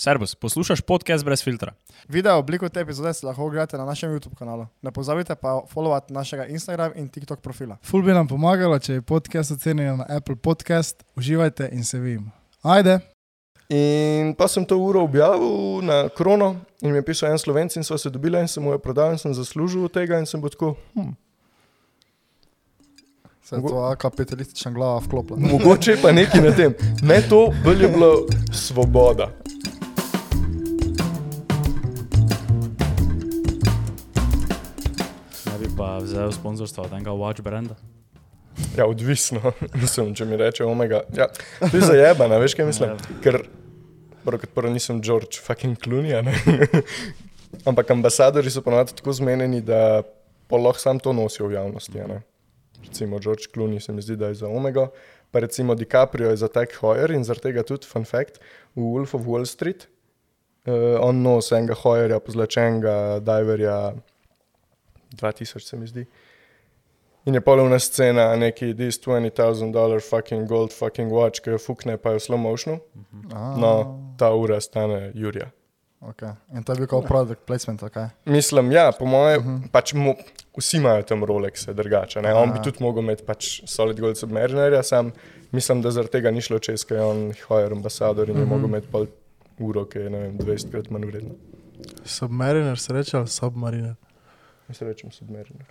Servus, poslušaj podcast brez filtra. Video obliko te epizode si lahko ogledate na našem YouTube kanalu. Ne pozabite pa followati našega Instagram in TikTok profila. Ful bi nam pomagalo, če je podcast ocenjen na Apple Podcast. Uživajte in se vidimo. Ajde! In pa sem to uro objavil na krono in mi je pisal en slovenc in sva se dobila in sem mu jo prodal in sem zaslužil od tega in sem bil tako, hm, Se je tvoja kapitalistična glava vklopila. mogoče pa nekaj na tem. Ne to, bolj je bila svoboda. Pa vzel sponzorstva od enega Watch brenda. Ja, odvisno. Mislim, če mi reče omega. Ja, to je zajebano, veš kaj mislim? Ker prvo kot prvo nisem George fucking Clooney, ne? ampak ambasadori so ponovadi tako zmenjeni, da lahko sam to nosijo v javnosti. ne. Recimo George Clooney se mi zdi, da je za omega, pa recimo DiCaprio je za Tech Hoyer in zaradi tega tudi, fun fact, v Wolf of Wall Street. Uh, on nosi enega hojerja, pozlačenega, diverja, 2000 se mi zdi. In je polovna scena, neki this 20,000 dolar fucking gold fucking watch, ki jo fukne, pa je v slow motionu. No, ta ura stane Jurija. Okay. In to je bil kot product placement, ok? Mislim, ja, po mojem, uh -huh. pač mo, vsi imajo tam Rolexe, drugače. ne. On bi tudi mogel imeti pač Solid Gold Submarinerja, sam mislim, da zaradi tega ni šlo čez, ker je on Hoyer ambasador in uh -huh. je mogel imeti pol uro, ki je ne vem, 20 krat manj vredna. Submariner se reče ali submariner? Jaz rečem Submariner.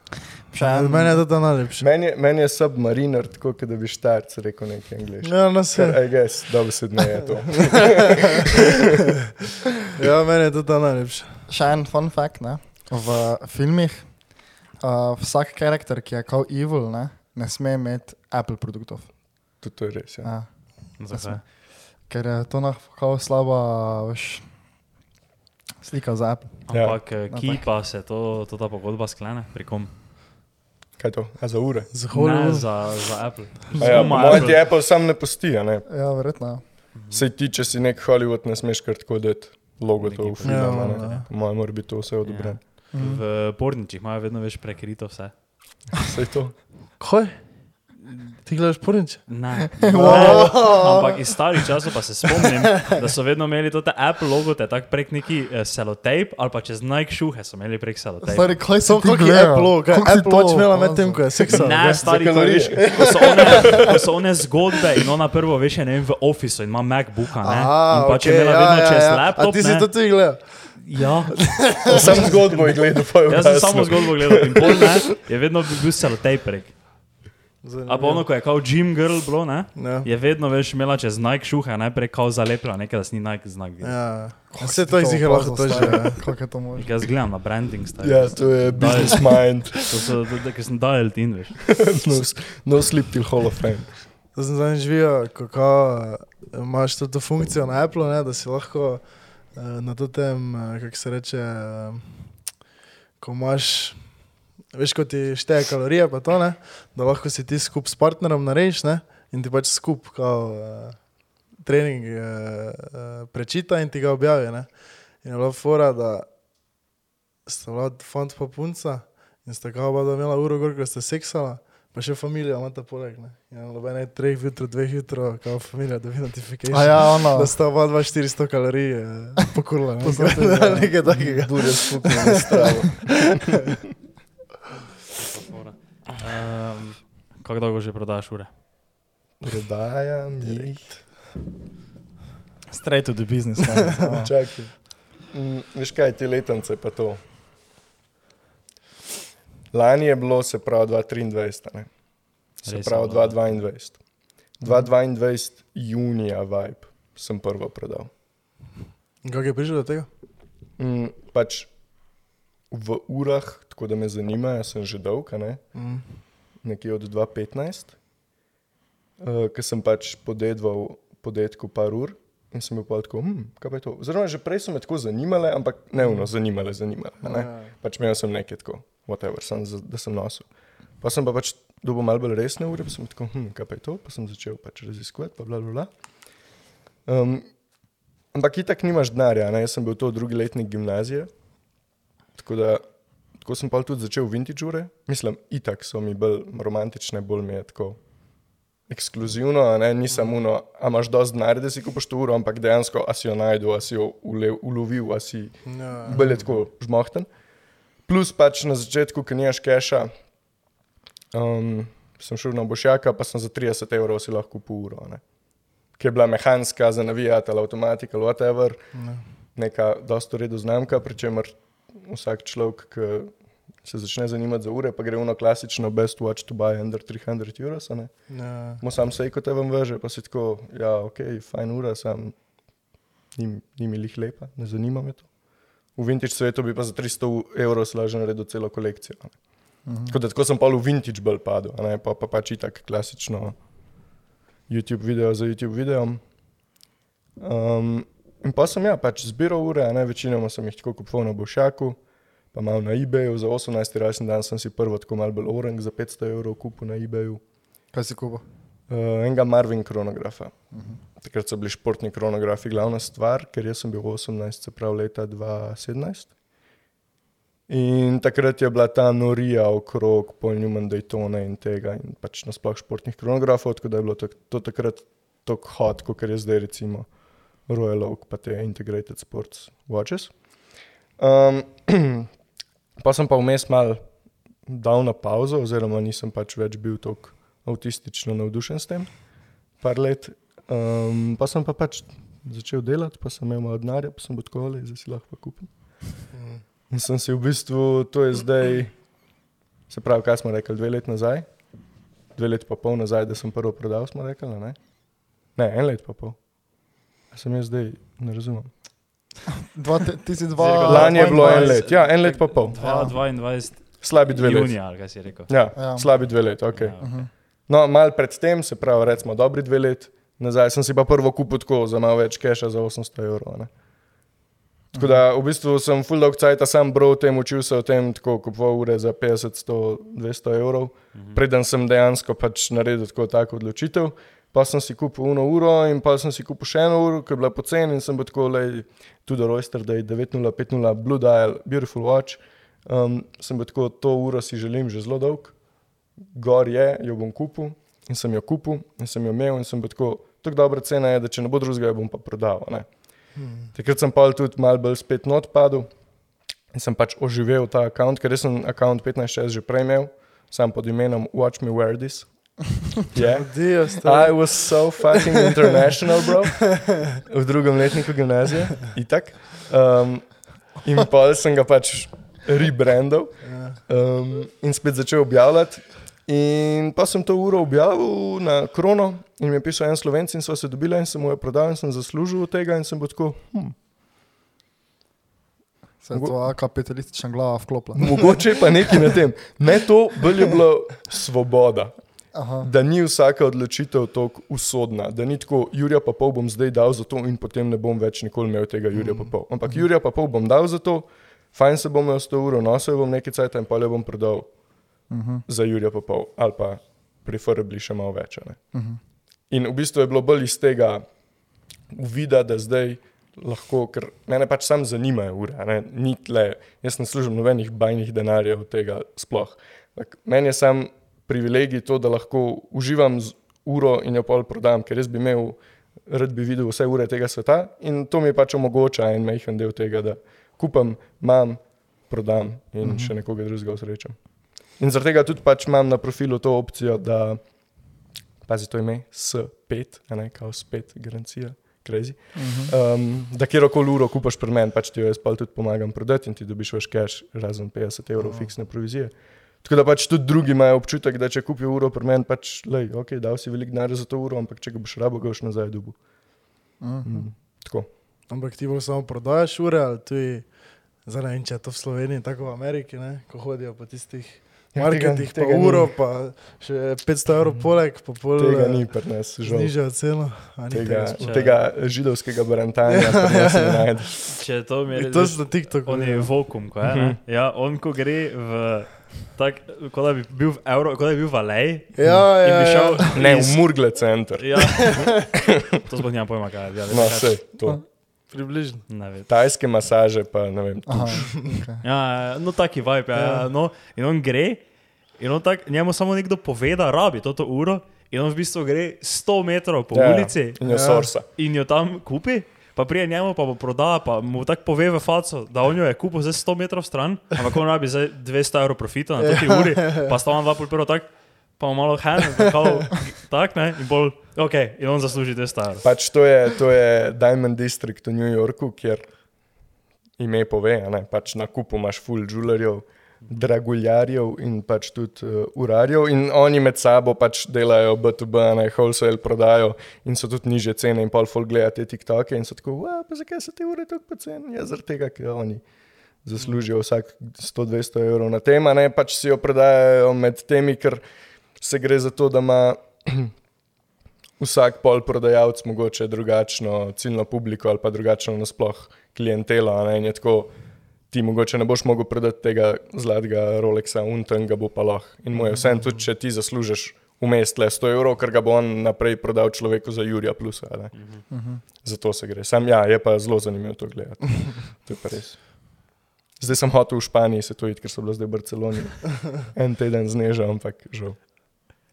Še en Meni je to ta najlepši. Meni meni je Submariner tako, kot da bi štarc rekel nekaj angliško. Ja, no Ker, se. I guess, dobro se dne je to. Ja, meni je to ta najlepši. Še en fun fact, ne? v filmih uh, vsak karakter, ki je kot evil, ne, ne sme imeti Apple produktov. Tudi to je res. Ja. Ja. Zakaj? Ker je to lahko slaba veš, slika za Apple. Ja. Ampak ja. ki pa se to, to ta pogodba sklene, pri kom? Kaj je to? A za ure? Za Ne, Hollywood. za, za Apple. A Ja, Moj Apple. ti Apple sam ne pusti, a ne. Ja, verjetno. ja. Sej ti, če si nek Hollywood, ne smeš kar tako dati logo to v Neki film. Ja, ne. ja. Po mojem, mora biti to vse odobreno. V porničih imajo vedno več prekrito vse. Sej to. Kaj? Ti gledaš porniče? Ne. ne. Ampak iz starih časov pa se spomnim, da so vedno imeli to Apple logo, te tak prek neki uh, selotejp ali pa čez Nike šuhe so imeli prek selotejpa. Stari, kaj Samo ti koliko je gledal? Apple, kaj Koliko si Apple to Watch imela med tem, ko je seksal. Ne, stari, ko, veš, ko, so one, ko so one zgodbe in ona prvo veš, je, ne vem, v ofisu in ima MacBooka, ne? in pa če je imela vedno čez laptop, A ti si to tudi gledal? Ja, Sam zgodbo je gledal, pa je jaz sem samo zgodbo gledal in pol ne, je vedno bil selotejp prek. A pa ono, ko je kao Jim Girl bilo, ne? Ja. Je vedno veš imela čez Nike šuhe, najprej kao zalepila, nekaj, da si ni Nike znak. videl. Ja. Vse si to sicer lahko to že. Koliko je to možno? Jaz gledam na branding, stari. Ja, to je business mind. To so, ker sem dajal tin, veš. No, no sleep till Hall of Fame. To sem zadnjič videl, kako eh, imaš to, to funkcijo na Apple, ne, da si lahko eh, na to tem, kako se reče, eh, ko imaš, veš, ko ti šteje kalorije, pa to ne, da lahko si ti skup s partnerom narediš ne, in ti pač skup kao, uh, trening uh, uh, prečita in ti ga objavi. Ne. In je bila fora, da sta bila fant pa punca in sta kao oba imela uro gor, ko sta seksala. Pa še familija ima ta poleg. Ne? Ja, Nobene treh jutro, dveh jutro, kao familija, da bi notification. A ja, ono. Da sta oba dva 400 kalorij eh, pokurila. Ne? Poznate. Nekaj takega. Skupno stravo. Um, kako dolgo že prodaš ure? Prodajam jih. Straight to the business. ne. Čakaj. Mm, Veš kaj, te letence pa to. Lani je bilo, se pravi, 2023, ne? se pravi bilo, 2022. 2022 junija vibe sem prvo prodal. Kako je prišel do tega? Mm, pač v urah, tako da me zanima, jaz sem že dolg, ne? Mm. nekje od 2015, uh, ker sem pač podedval podetku par ur in sem bil pa tako, hm, kaj pa je to. Oziroma, že prej so me tako zanimale, ampak ne uno, zanimale, zanimale. Ne? Ja. Pač imel sem nekaj tako, whatever, sem, da sem nosil. Pa sem pa pač dobil malo bolj resne ure, pa sem tako, hm, kaj pa je to, pa sem začel pač raziskovati, pa bla bla bla. Um, ampak itak nimaš denarja, ne? jaz sem bil to drugi letnik gimnazije, tako da tako sem pa tudi začel vintage ure. Mislim, itak so mi bolj romantične, bolj mi je tako ekskluzivno, ne, ni samo uno, a imaš dosti denarja, da si kupiš to uro, ampak dejansko, a si jo najdel, a si jo ulev, ulovil, a si Ja. bolj tako žmohten. Plus pač na začetku, ki nimaš keša, um, sem šel na Bošjaka, pa sem za 30 evrov si lahko kupil uro. Ne. Ki je bila mehanska, za navijati ali avtomatik ali whatever, Ja. neka dosta redo znamka, pri čemer vsak človek, ki se začne zanimati za ure, pa gre v klasično best watch to buy under 300 euros. ne. Ja. Mo sam sej, ko te vam veže, pa si tako, ja, ok, fajn ura, sam ni, ni mi lih lepa, ne zanima me to. V vintage svetu bi pa za 300 evrov slažen naredil celo kolekcijo. a ne. Tako da tako sem pa v vintage bolj padel, pa, pa pač itak klasično YouTube video za YouTube videom. Um, in pa sem ja, pač zbiral ure, a ne večinoma sem jih tako kupoval na Bošaku, pa malo na eBayu, za 18. rojstni dan sem si prvo tako malo bolj orang za 500 evrov kupil na eBayu. Kaj si kupil? Uh, enega Marvin kronografa. Uh -huh. Takrat so bili športni kronografi glavna stvar, ker jaz sem bil 18, se pravi leta 2017. In takrat je bila ta norija okrog Paul Newman Daytona in tega, in pač nasploh športnih kronografov, tako da je bilo to, to takrat tako hot, kot je zdaj recimo Royal Oak, pa te Integrated Sports Watches. Um, pa sem pa vmes mal dal na pauzo, oziroma nisem pač več bil tako avtistično navdušen s tem, par let. Um, pa sem pa pač začel delati, pa sem imel malo denarja, pa sem bil tako ali zdaj si lahko kupim. In sem si v bistvu, to je zdaj, se pravi, kaj smo rekli, dve leti nazaj, dve leti pa pol nazaj, da sem prvo prodal, smo rekli, ne? Ne, en let pa pol. A sem jaz zdaj, ne razumem. Dva, te- ti si dva. Cirka Lani je bilo en 22. let, ja, en let pa pol. 22. Slabi dve leti. junija, ali kaj si rekel. Ja, Ja. ja. slabi dve leti, ok. Ja. No, mal predtem, se pravi, recimo dobri dve leti nazaj, sem si pa prvo kupil tako za malo več keša, za 800 evrov. a ne. Tako da v bistvu sem full dog cajt sam bral o tem, učil se o tem, tako kupoval ure za 50, 100, 200 evrov, preden sem dejansko pač naredil tako tako odločitev. Pa sem si kupil eno uro in pa sem si kupil še eno uro, ki je bila poceni in sem bil tako, le tudi Royster, da je 9050 Blue Dial, Beautiful Watch. Um, sem bil tako, to uro si želim že zelo dolg gor je, jo bom kupil in sem jo kupil in sem jo imel in sem bil tako, tako dobra cena je, da če ne bo drugega, jo bom pa prodal. ne. Takrat sem pa tudi malo bolj spet not padel in sem pač oživel ta račun, ker sem račun 15-6 že prej imel, sam pod imenom Watch Me Wear This. Yeah. Dio, I stari. was so fucking international, bro. V drugem letniku gimnazije, itak. Um, in pa sem ga pač rebrandal um, in spet začel objavljati. In pa sem to uro objavil na krono in mi je pisal en slovenc in sva se dobila in sem mu jo prodal in sem zaslužil od tega in sem bil tako, hm, Se je tvoja kapitalistična glava vklopila. mogoče pa nekaj na tem. Ne to, bolj je bila svoboda. Aha. da ni vsaka odločitev tako usodna, da ni tako, Jurija pa pol bom zdaj dal za to in potem ne bom več nikoli imel tega Jurija pa pol. Ampak Jurija pa pol bom dal za to, fajn se bom imel s to uro, nosil bom nekaj cajt in pa le bom prodal za Jurija pa pol ali pa preferabli še malo več. a ne. In v bistvu je bilo bolj iz tega uvida, da zdaj lahko, ker mene pač sam zanimajo ure, ne, ni tle, jaz ne služim nobenih bajnih denarjev od tega sploh. Tak, meni je sam privilegij to, da lahko uživam z uro in jo pol prodam, ker jaz bi imel, rad bi videl vse ure tega sveta in to mi pač omogoča en majhen del tega, da kupam, imam, prodam in še nekoga drugega usrečam. In zaradi tega tudi pač imam na profilu to opcijo, da pazi to ime, S5, a ne kao spet, garancija, crazy. Um, da kjerkoli uro kupaš pri meni, pač ti jo jaz pa tudi pomagam prodati in ti dobiš več cash, razen 50 evrov fiksne provizije. Tako da pač tudi drugi imajo občutek, da če kupijo uro pri meni, pač, lej, ok, dal si veliko denarja za to uro, ampak če ga boš rabo, ga boš nazaj dobil. Mm, tako. Ampak ti bolj samo prodajaš ure, ali tudi, zdaj ne vem, če je to v Sloveniji, tako v Ameriki, ne? ko hodijo po tistih Ja, marketih, tega- pa tega ni. uro, pa še 500 evrov poleg, pa pol Tega eh, ni pri nas, žal. znižajo ceno. a ni Tega, sploh? tega židovskega barantanja ne najdeš. Če to mi je to so na TikToku. On je ja. vokum, ko je. ne? Ja, on ko gre v. Tak, kot da bi bil v Euro, kot da bi bil v Aleji. Ja, in ja, bi šel ja. Ne, v iz- Murgle center. Ja. to sploh nimam pojma, kaj je. Ja, No, vse to. Približno. Tajske masaže pa ne vem. Aha, okay. Ja, no, taki vibe. Ja, ja. No, in on gre, in on tak, njemu samo nekdo pove, da rabi to uro, in on v bistvu gre 100 metrov po Ja, ja. ulici In jo Ja. sorsa. in jo tam kupi. Pa prije njemu pa bo prodal, pa mu tako pove v faco, da on jo je kupil za 100 metrov stran, ampak on rabi zdaj 200 evrov profita na toti uri, pa sta on dva pol prvo tak, pa malo hen, tak ne, in bolj, ok, in on zasluži 200 evrov. Pač to je, to je Diamond District v New Yorku, kjer ime pove, ne, pač na kupu imaš full jewellerjev, draguljarjev in pač tudi uh, urarjev in oni med sabo pač delajo B2B, a ne wholesale prodajo in so tudi niže cene in pol folk gleda te TikToke in so tako, "Wow, pa zakaj so te ure tako poceni? Ja, zaradi tega, ker oni zaslužijo vsak 100-200 evrov na tem, a ne pač si jo prodajajo med temi, ker se gre za to, da ima vsak pol prodajalec mogoče drugačno ciljno publiko ali pa drugačno nasploh klientelo. a Ne? In je tako, ti mogoče ne boš mogel prodati tega zlatega Rolexa, unten ga bo pa lahko. In mu je vse, tudi če ti zaslužiš vmes le 100 evrov, ker ga bo on naprej prodal človeku za Jurija plus. Zato se gre. Sam ja, je pa zelo zanimivo to gledati. To je pa res. Zdaj sem hotel v Španiji se to iti, ker so bili zdaj v Barceloni. En teden zneža, ampak žal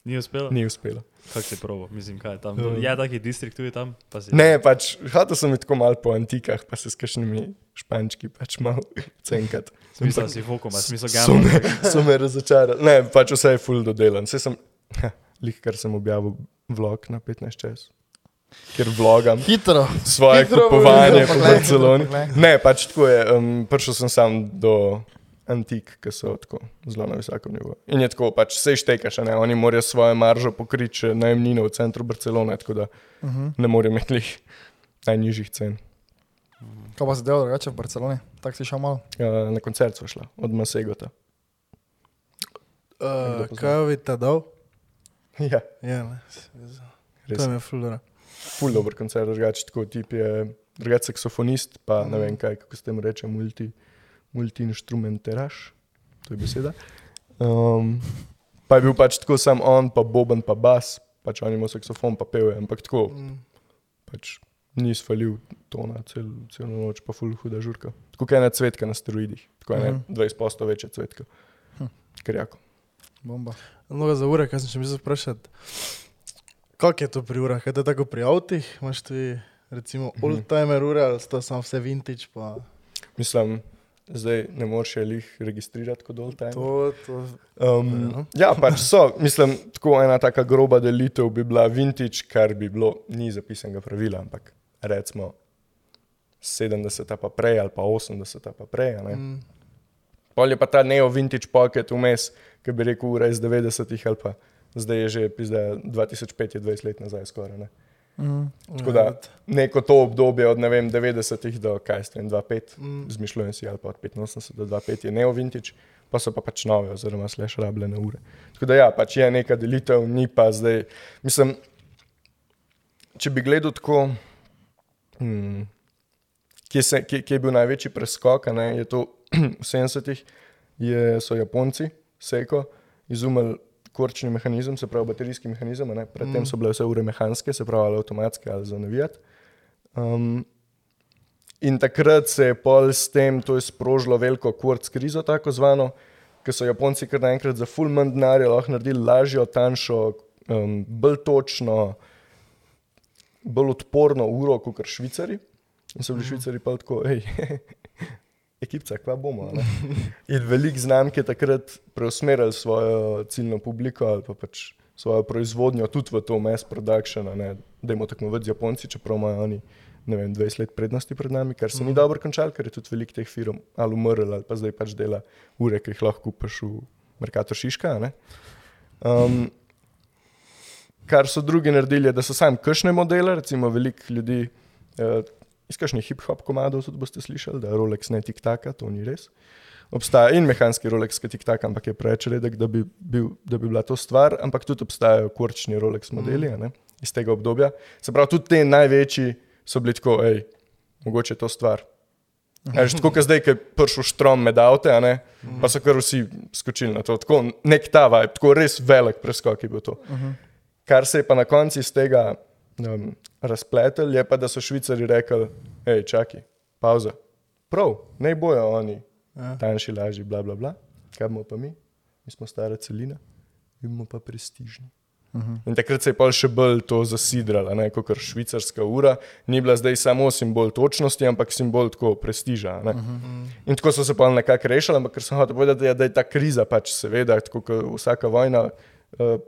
Ni uspelo? ni uspelo. Kako si probo, mislim, kaj je tam. Ja. Je taki distrikt tudi tam? Pa si- Ne, pač hotel sem tako malo po antikah, pa se s kakšnimi špančki pač malo cenkati. Smisel si fokum, smisel So me, gamma. so me razočarali. Ne, pač vse je full dodelan. Saj sem, lih kar sem objavil vlog na 15 čas, ker vlogam Hitro. svoje Hitro kupovanje po Barceloni. Ne, pač tako je. Um, prišel sem sam do antik, ki so tako zelo na visokem nivoju. In je tako, pač se štekaš, a ne? oni morajo svojo maržo pokriti, če najemnino v centru Barcelone, tako da Uh -huh. ne morejo imeti najnižjih cen. Kaj pa se delo drugače v Barceloni? Tako si šel malo. Ja, na koncert sva šla, od Masegota. Uh, kaj bi ta dal? Ja, Ja, ne. res. To je fulano. Ful dober koncert, drugače tako tip je, drugače saksofonist, pa ne vem kaj, kako se temu reče, multi, multi-instrumenteraš, to je beseda. Um, pa je bil pač tako sam on, pa boben, pa bas, pač on ima saksofon, pa peve, ampak tako, Mm. pač ni svalil tona cel, celo noč, pa ful huda žurka. Tako kot ena cvetka na steroidih, tako je Mhm. 20 posto večja cvetka. Hm. Ker jako. Bomba. Mnogo za ure, kaj sem še mislil vprašati. Kako je to pri urah? Kaj je to tako pri avtih? Imaš ti recimo Mhm. old-timer ure ali so to samo vse vintage? Pa... Mislim, zdaj ne moreš je lih registrirati kot time. To, to... Um, ja, pač so. Mislim, tako ena taka groba delitev bi bila vintage, kar bi bilo, ni zapisanega pravila, ampak recimo 70 pa prej ali pa 80 pa prej. Mm. Pol je pa ta neo vintage pocket vmes, ki bi rekel ura iz 90-ih ali pa zdaj je že pizda 2005, je 20 let nazaj skoraj. Ne. Mm. Tako da neko to obdobje od vem 90-ih do kaj ste 2-5, Mm. zmišljujem si ali pa od 85 do 2-5 je neo vintage, pa so pa pač nove oziroma slash rabljene ure. Tako da ja, pač je neka delitev, ni pa zdaj, mislim, če bi gledal tako, hmm, kje, se, kje, kje je bil največji preskok, ne, je to v 70-ih, je- so Japonci, Seiko, izumili korčni mehanizem, se pravi baterijski mehanizem, ne, predtem Mm. so bile vse ure mehanske, se pravi ali avtomatske ali za navijati. Um, in takrat se je pol s tem, to je sprožilo veliko kurc krizo, tako zvano, ker so Japonci kar naenkrat za full manj denarja lahko naredili lažjo, tanjšo, um, bolj točno, bolj odporno uro kot švicari. In so bili švicari pa tako, hej, ekipca, kva bomo. ne?" In velik znamk je takrat preusmeril svojo ciljno publiko ali pa pač svojo proizvodnjo tudi v to mass production, da jim tekmovati z Japonci, čeprav imajo oni. Ne vem, 20 let prednosti pred nami, kar se ni dobro končalo, ker je tudi veliko teh firm ali umrl, ali pa zdaj pač dela ure, ki jih lahko kupaš v Merkator Šiška. ne. Um, kar so drugi naredili, je, da so sami kršne modele, recimo veliko ljudi, uh, iz kakšnih hip-hop komadov tudi boste slišali, da Rolex ne tik-taka, to ni res. Obstaja in mehanski Rolex, ki tik-taka, ampak je preveč redek, da bi, bil, da bi bila to stvar, ampak tudi obstajajo korčni Rolex modeli a ne, iz tega obdobja. Se pravi, tudi te največji so bili tako, hej, mogoče je to stvar. Eš, tako kot zdaj, ki je prišel štrom med avte, a ne, pa so kar vsi skočili na to. Tako nek ta vibe, tako res velik preskok je bil to. Kar se je pa na koncu iz tega um, razpletel, je pa, da so švicari rekli, hej, čakaj, pauza. Prav, ne bojo oni Ja. tanjši, lažji, bla, bla, bla. Kaj bomo pa mi? Mi smo stara celina, mi bomo pa prestižni. In takrat se je pa še bolj to zasidralo, kot švicarska ura. Ni bila zdaj samo simbol točnosti, ampak simbol tako prestiža. Uh -huh. In tako so se pa nekako rešili, ampak ker sem hotel povedati, je, da je ta kriza pač seveda, tako kot vsaka vojna, uh,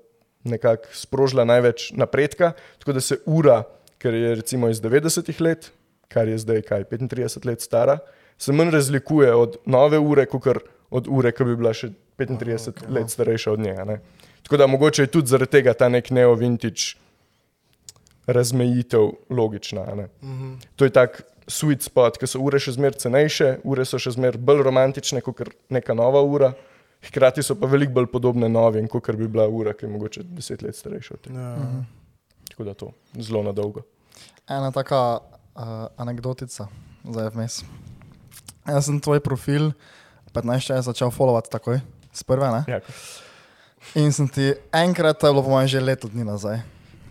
nekako sprožila največ napredka. Tako da se ura, ker je recimo iz 90-ih let, kar je zdaj kaj 35 let stara, se manj razlikuje od nove ure, kot od ure, ki bi bila še 35 okay, let starejša od njega. Ne? Tako da mogoče je tudi zaradi tega ta nek neo-vintage razmejitev logična. Mm -hmm. To je tak sweet spot, ker so ure še zmeraj cenejše, ure so še zmeraj bolj romantične kot neka nova ura. Hkrati so pa veliko bolj podobne novim, kot bi bila ura, ki je mogoče deset let starejša. Ja. Mhm. Tako da to zelo na dolgo. Ena taka uh, anekdotica za FMS. Jaz sem tvoj profil 15 let začel followati takoj, s prve. Ja. In sem ti enkrat, to je bilo po mojem že leto dni nazaj,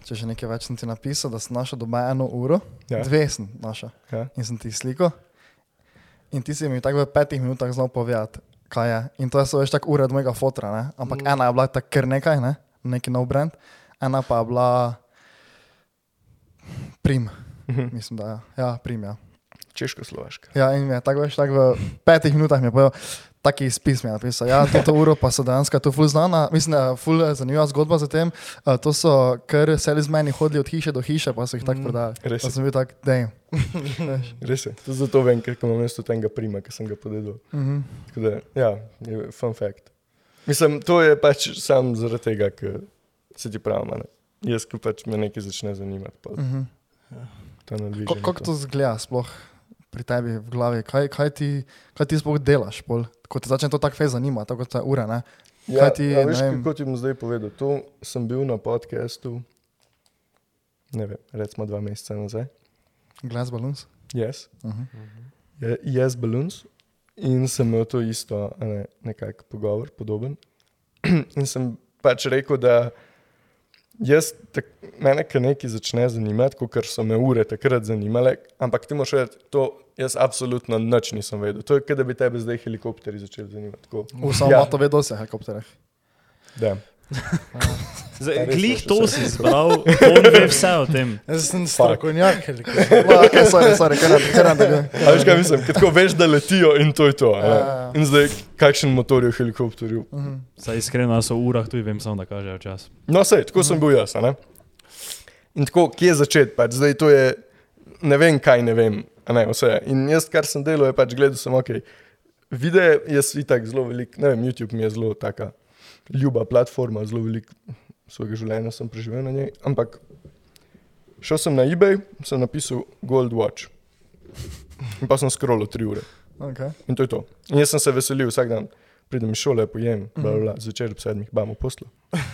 če že nekaj več sem ti napisal, da sem našel doma eno uro, ja. dve sem našel. Ja. In sem ti sliko. In ti si mi tako v petih minutah znal povedati, kaj je. In to je so več tako ure od mojega fotra, ne? ampak mm. ena je bila tako kar nekaj, ne? neki nov brand, ena pa je bila prim. Mhm. Mislim, da je. Ja, prim, ja. Češko-slovaška. Ja, in je tako več, tako v petih minutah mi je povedal, taki izpis mi je napisal. Ja, to, to uro pa so dejansko tu ful znana, mislim, da je ful zanimiva zgodba za tem. Uh, to so kar selizmeni hodili od hiše do hiše, pa so jih tako mm, prodali. Res je. Pa sem bil tak, dej. Res je. To zato vem, ker imam mesto tega prima, ki sem ga podedil. Mm -hmm. Ja, je fun fact. Mislim, to je pač sam zaradi tega, ker se ti pravi, jaz, ko pač me nekaj začne zanimati. Pa, mm -hmm. ja, Kako to zgleda sploh? Pri tebi v glavi, kaj, kaj, ti, kaj ti sploh delaš, pol? ko te začne to tako fez zanimati, tako je ura. Ne? Ja, ti, ja, veš, vem... kot ti bom zdaj povedal, to sem bil na podkastu, ne vem, recimo dva meseca nazaj. Glass Balloons? Yes. Uh -huh. Je, yes, Balloons. In sem imel to isto, ne, nekako pogovor, podoben. in sem pač rekel, da jaz, tak, mene nekaj začne zanimati, kot so me ure takrat zanimale, ampak ti moraš vedeti, to Jaz absolutno nič nisem vedel. To je, da bi tebe zdaj helikopteri začeli zanimati. Vsem ja. to vedo, se helikopterje. Glej, to si izbral, on ve vse o tem. Jaz sem strokovnjak, Veš, kaj mislim? Tako veš, da letijo in to je to. Ja, ja, ja. In zdaj, kakšen motor je v helikopterju? Mhm. Saj iskreno, so v urah, tudi vem samo, da kažejo čas. No, sej, tako sem bil jaz. Ne? In tako, kje začeti? Pač zdaj to je, ne vem, kaj ne vem. Ne, vse. In jaz, kar sem delal, je pač gledal, sem ok. Videe, jaz itak zelo velik, ne vem, YouTube mi je zelo taka ljuba platforma, zelo velik svojega življenja sem preživel na njej. Ampak šel sem na eBay, sem napisal Gold Watch. In pa sem scrollal tri ure. Okay. In to je to. In jaz sem se veselil vsak dan. Pridem iz šole, pojem, bla, bla, bla, zvečer ob sedmih, bamo poslo.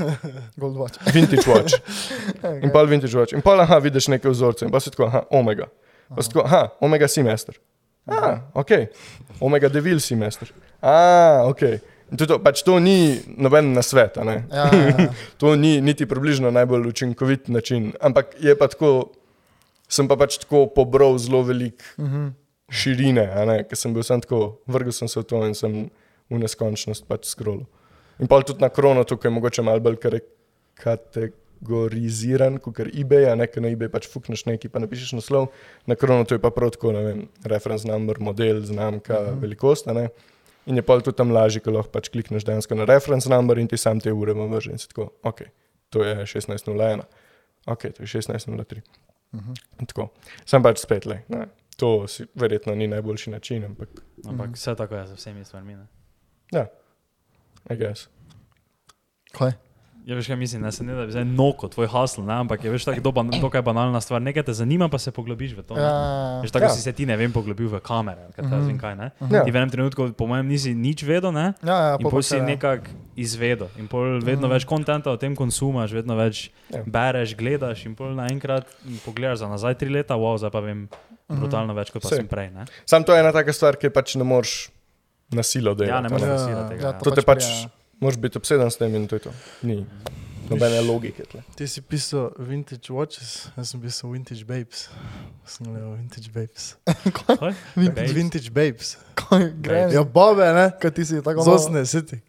Gold watch. Vintage watch. okay. In pa vintage watch. In pa, aha, vidiš neke vzorce. In pa si tako, aha, omega. Pa tako, aha, omega semester. Ah, ok, omega devil semester. Ah, ok. To, to, pač to ni noben na svet. Ja, ja, ja. to ni niti približno najbolj učinkovit način. Ampak je pa tako, sem pa pač tako pobral zelo velik uh mhm. -huh. širine, ker sem bil sem tako, vrgel sem se v to in sem v neskončnost pač skrolil. In pa tudi na krono tukaj mogoče malo bolj kategoriziran kot je eBay, a nekaj na eBay pač fukneš nekaj, pa napišeš naslov, na krono to je pa prav tako, ne vem, reference number, model, znamka, uh mhm. -huh. velikost. In je pa tudi tam lažje, ko lahko pač klikneš dejansko na reference number in ti sam te ure vrže in si tako, ok, to je 16.01, ok, to je 16.03. Uh -huh. Sam pač spet le. Ne. To si, verjetno ni najboljši način. Ampak, ampak uh -huh. vse tako je z vsemi stvarmi. Ja, I guess. Kaj? Ja, veš, kaj mislim, ne, ne da bi zdaj noko, tvoj hasl, ne, ampak je veš tako do, dokaj banalna stvar. Nekaj te zanima, pa se poglobiš v to. Ja, veš, tako ja. si se ti, ne vem, poglobil v kamere. Mm -hmm. kaj, ne. Mm -hmm. Ti v enem trenutku, po mojem, nisi nič vedel, ne? Ja, ja, in pol si ja. nekako izvedel. In pol vedno mm -hmm. več kontenta o tem konsumaš, vedno več ja. bereš, gledaš in pol naenkrat pogledaš za nazaj tri leta, wow, zdaj pa vem mm -hmm. brutalno več, kot pa Sej. sem prej. Ne? Sam to je ena taka stvar, ki pač ne moreš nasilo delati. Ja, ne moreš nasilo tega. Ja, ja. To te pač, pač moraš biti obseden s tem in to je to. Ni. Nobene logike. Tle. Ti si pisal vintage watches, jaz sem pisal vintage babes. Sem gledal vintage babes. Kaj? Vintage, vintage babes. Kaj? Ja, bobe, ne? Kaj ti si tako? Zosne, siti.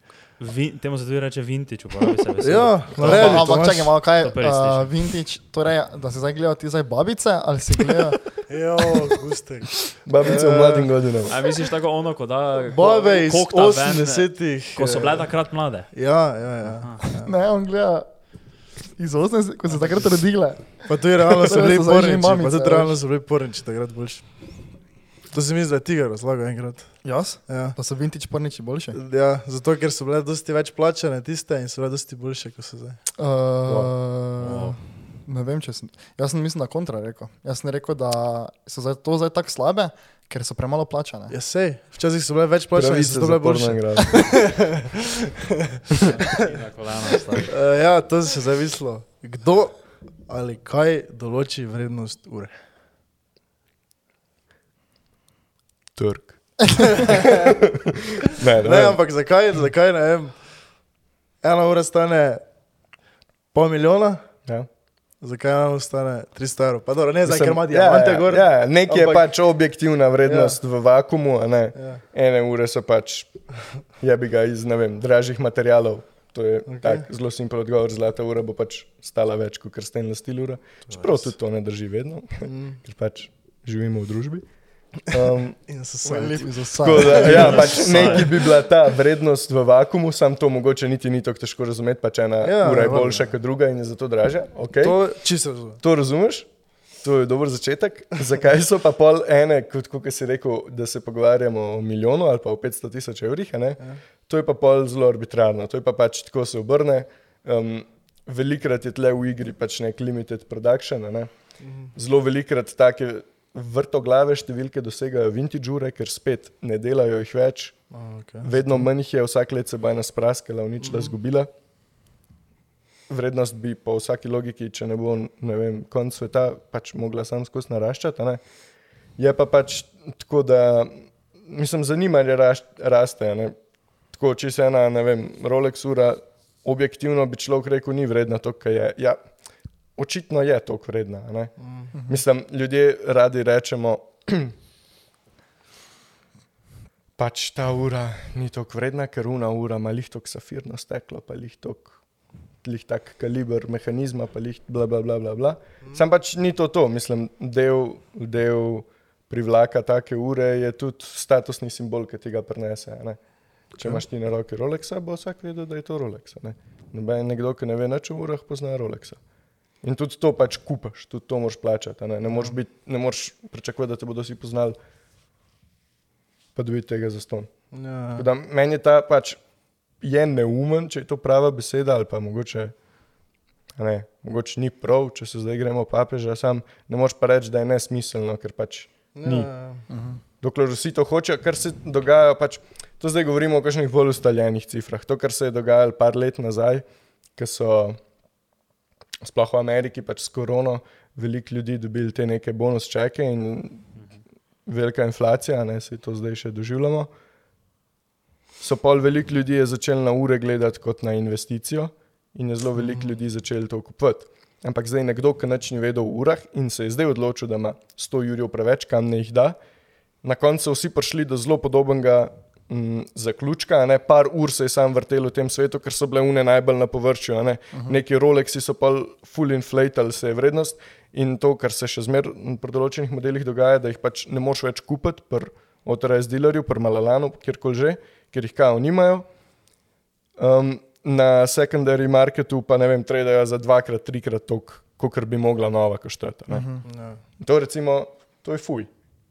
Vin, temu se tudi reče vintage, uporabi se. Ja, No, to ampak imaš. čakaj, malo kaj To je uh, slišim. vintage, torej, da se zdaj gledajo ti zdaj babice ali si gledajo Jo, gustek. Babice v mladim godinam. A misliš tako ono, ko da... Babe iz koliko ta ven, 80-ih. Ko so bile takrat mlade. Ja, ja, ja. Ne, on gleda iz 80, ko so se takrat rodile. Pa to je realno so Torej bili porniči, pa tudi realno so bili porniči takrat boljši. To se mi zdi, da je tiger razlagal enkrat. Jaz? Ja. Da so vintage porniči boljše. ja, zato ker so bile dosti več plačane tiste in so bile dosti boljše, kot so zdaj. Uh, Wow. Ne vem, če sem. Jaz sem mislim na kontra rekel. Jaz sem rekel, da so zdaj, to zdaj tako slabe, ker so premalo plačane. Ja, sej, včasih so bile več plačane in so bile boljše. Uh, ja, to se je zdaj mislilo. Kdo ali kaj določi vrednost ure? Trg. ne, ne, Ne, ampak zakaj, zakaj ne vem? Ena ura stane pol milijona, Ja. zakaj ena ura stane 300 evrov? Pa dobro, ne, zdaj ima ja, diamante ja, gor. Ja, nekje je ampak- pač objektivna vrednost ja. v vakumu, a ne. Ja. Ene ure so pač, ja bi ga iz, ne vem, dražjih materialov. To je okay. tak, zelo simpel odgovor. Zlata ura bo pač stala več kot stainless steel ura. Čeprav tudi to ne drži vedno, Mm. ker pač živimo v družbi. Um, In so se lep iz tako da, ja, pač nekaj bi bila ta vrednost v vakumu, sam to mogoče niti ni tako težko razumeti, pač ena Ja, ja, ura je boljša kot druga in je zato dražja. Okay. To čisto razumem. To razumeš? To je dober začetek. Zakaj so pa pol ene, kot, kot si rekel, da se pogovarjamo o milijonu ali pa o 500 tisoč evrih? a ne? To je pa pol zelo arbitrarno, to je pa pač tako se obrne. Um, velikrat je tle v igri pač nek limited production. a Ne? Zelo velikrat take vrtoglave številke dosegajo vintage ure, ker spet ne delajo jih več. Oh, okay. Vedno manj jih je, vsak let se bo ena spraskala, uničila, izgubila. Vrednost bi po vsaki logiki, če ne bo ne vem, konc sveta, pač mogla sam skozi naraščati. a. Je pa pač tako, da mislim, zanimanje raš, raste. a ne. Tako, če se ena, ne vem, Rolex ura, objektivno bi človek rekel, ni vredna to, kar je. Ja, očitno je to vredna. ne. Mislim, ljudje radi rečemo, pač ta ura ni tako vredna, ker una ura ima lih tok safirno steklo, pa lih tok. Lih tak kaliber mehanizma, pa lih bla bla bla bla. bla. Sam pač ni to to, mislim, del, del privlaka take ure je tudi statusni simbol, ki ti ga prenese. ne. Če imaš ti na roki Rolexa, bo vsak vedel, da je to Rolex. ne. Nekdo, ki ne ve nič o urah, pozna Rolexa. In tudi to pač kupaš, tudi to moraš plačati. Ne, ne moreš, biti, ne moreš pričakovati, da te bodo vsi poznali, pa dobiti tega za ston. Ja. Da, meni je ta pač je neumen, če je to prava beseda, ali pa mogoče, ne, mogoče ni prav, če se zdaj gremo papeža, sam ne moreš pa reči, da je nesmiselno, ker pač ni. Ja. Dokler vsi to hočejo, kar se dogaja, pač, to zdaj govorimo o kakšnih bolj ustaljenih cifrah. To, kar se je dogajalo par let nazaj, ko so sploh v Ameriki pač s korono veliko ljudi dobili te neke bonus čeke in velika inflacija, ne se to zdaj še doživljamo. So pol veliko ljudi je začelo na ure gledati kot na investicijo in je zelo veliko ljudi začelo to kupovati. Ampak zdaj nekdo, ki nič ni vedel o urah in se je zdaj odločil, da ima 100 jurjev preveč, kam ne jih da, na koncu so vsi prišli do zelo podobnega mm, zaključka. Ne? Par ur se je sam vrtel v tem svetu, ker so bile une najbolj na površju. a Ne? Uh -huh. Neki Rolexi so pa full inflated, se je vrednost in to, kar se še zmeraj pri določenih modelih dogaja, da jih pač ne moš več kupiti, pri OTRS dealerju, pri Malalanu, kjerkoli že, ker jih kao nimajo. Um, na secondary marketu pa ne vem, tradejo za dvakrat, trikrat toliko, kot bi mogla nova koštati. Uh -huh. Ja. To, recimo, to je fuj,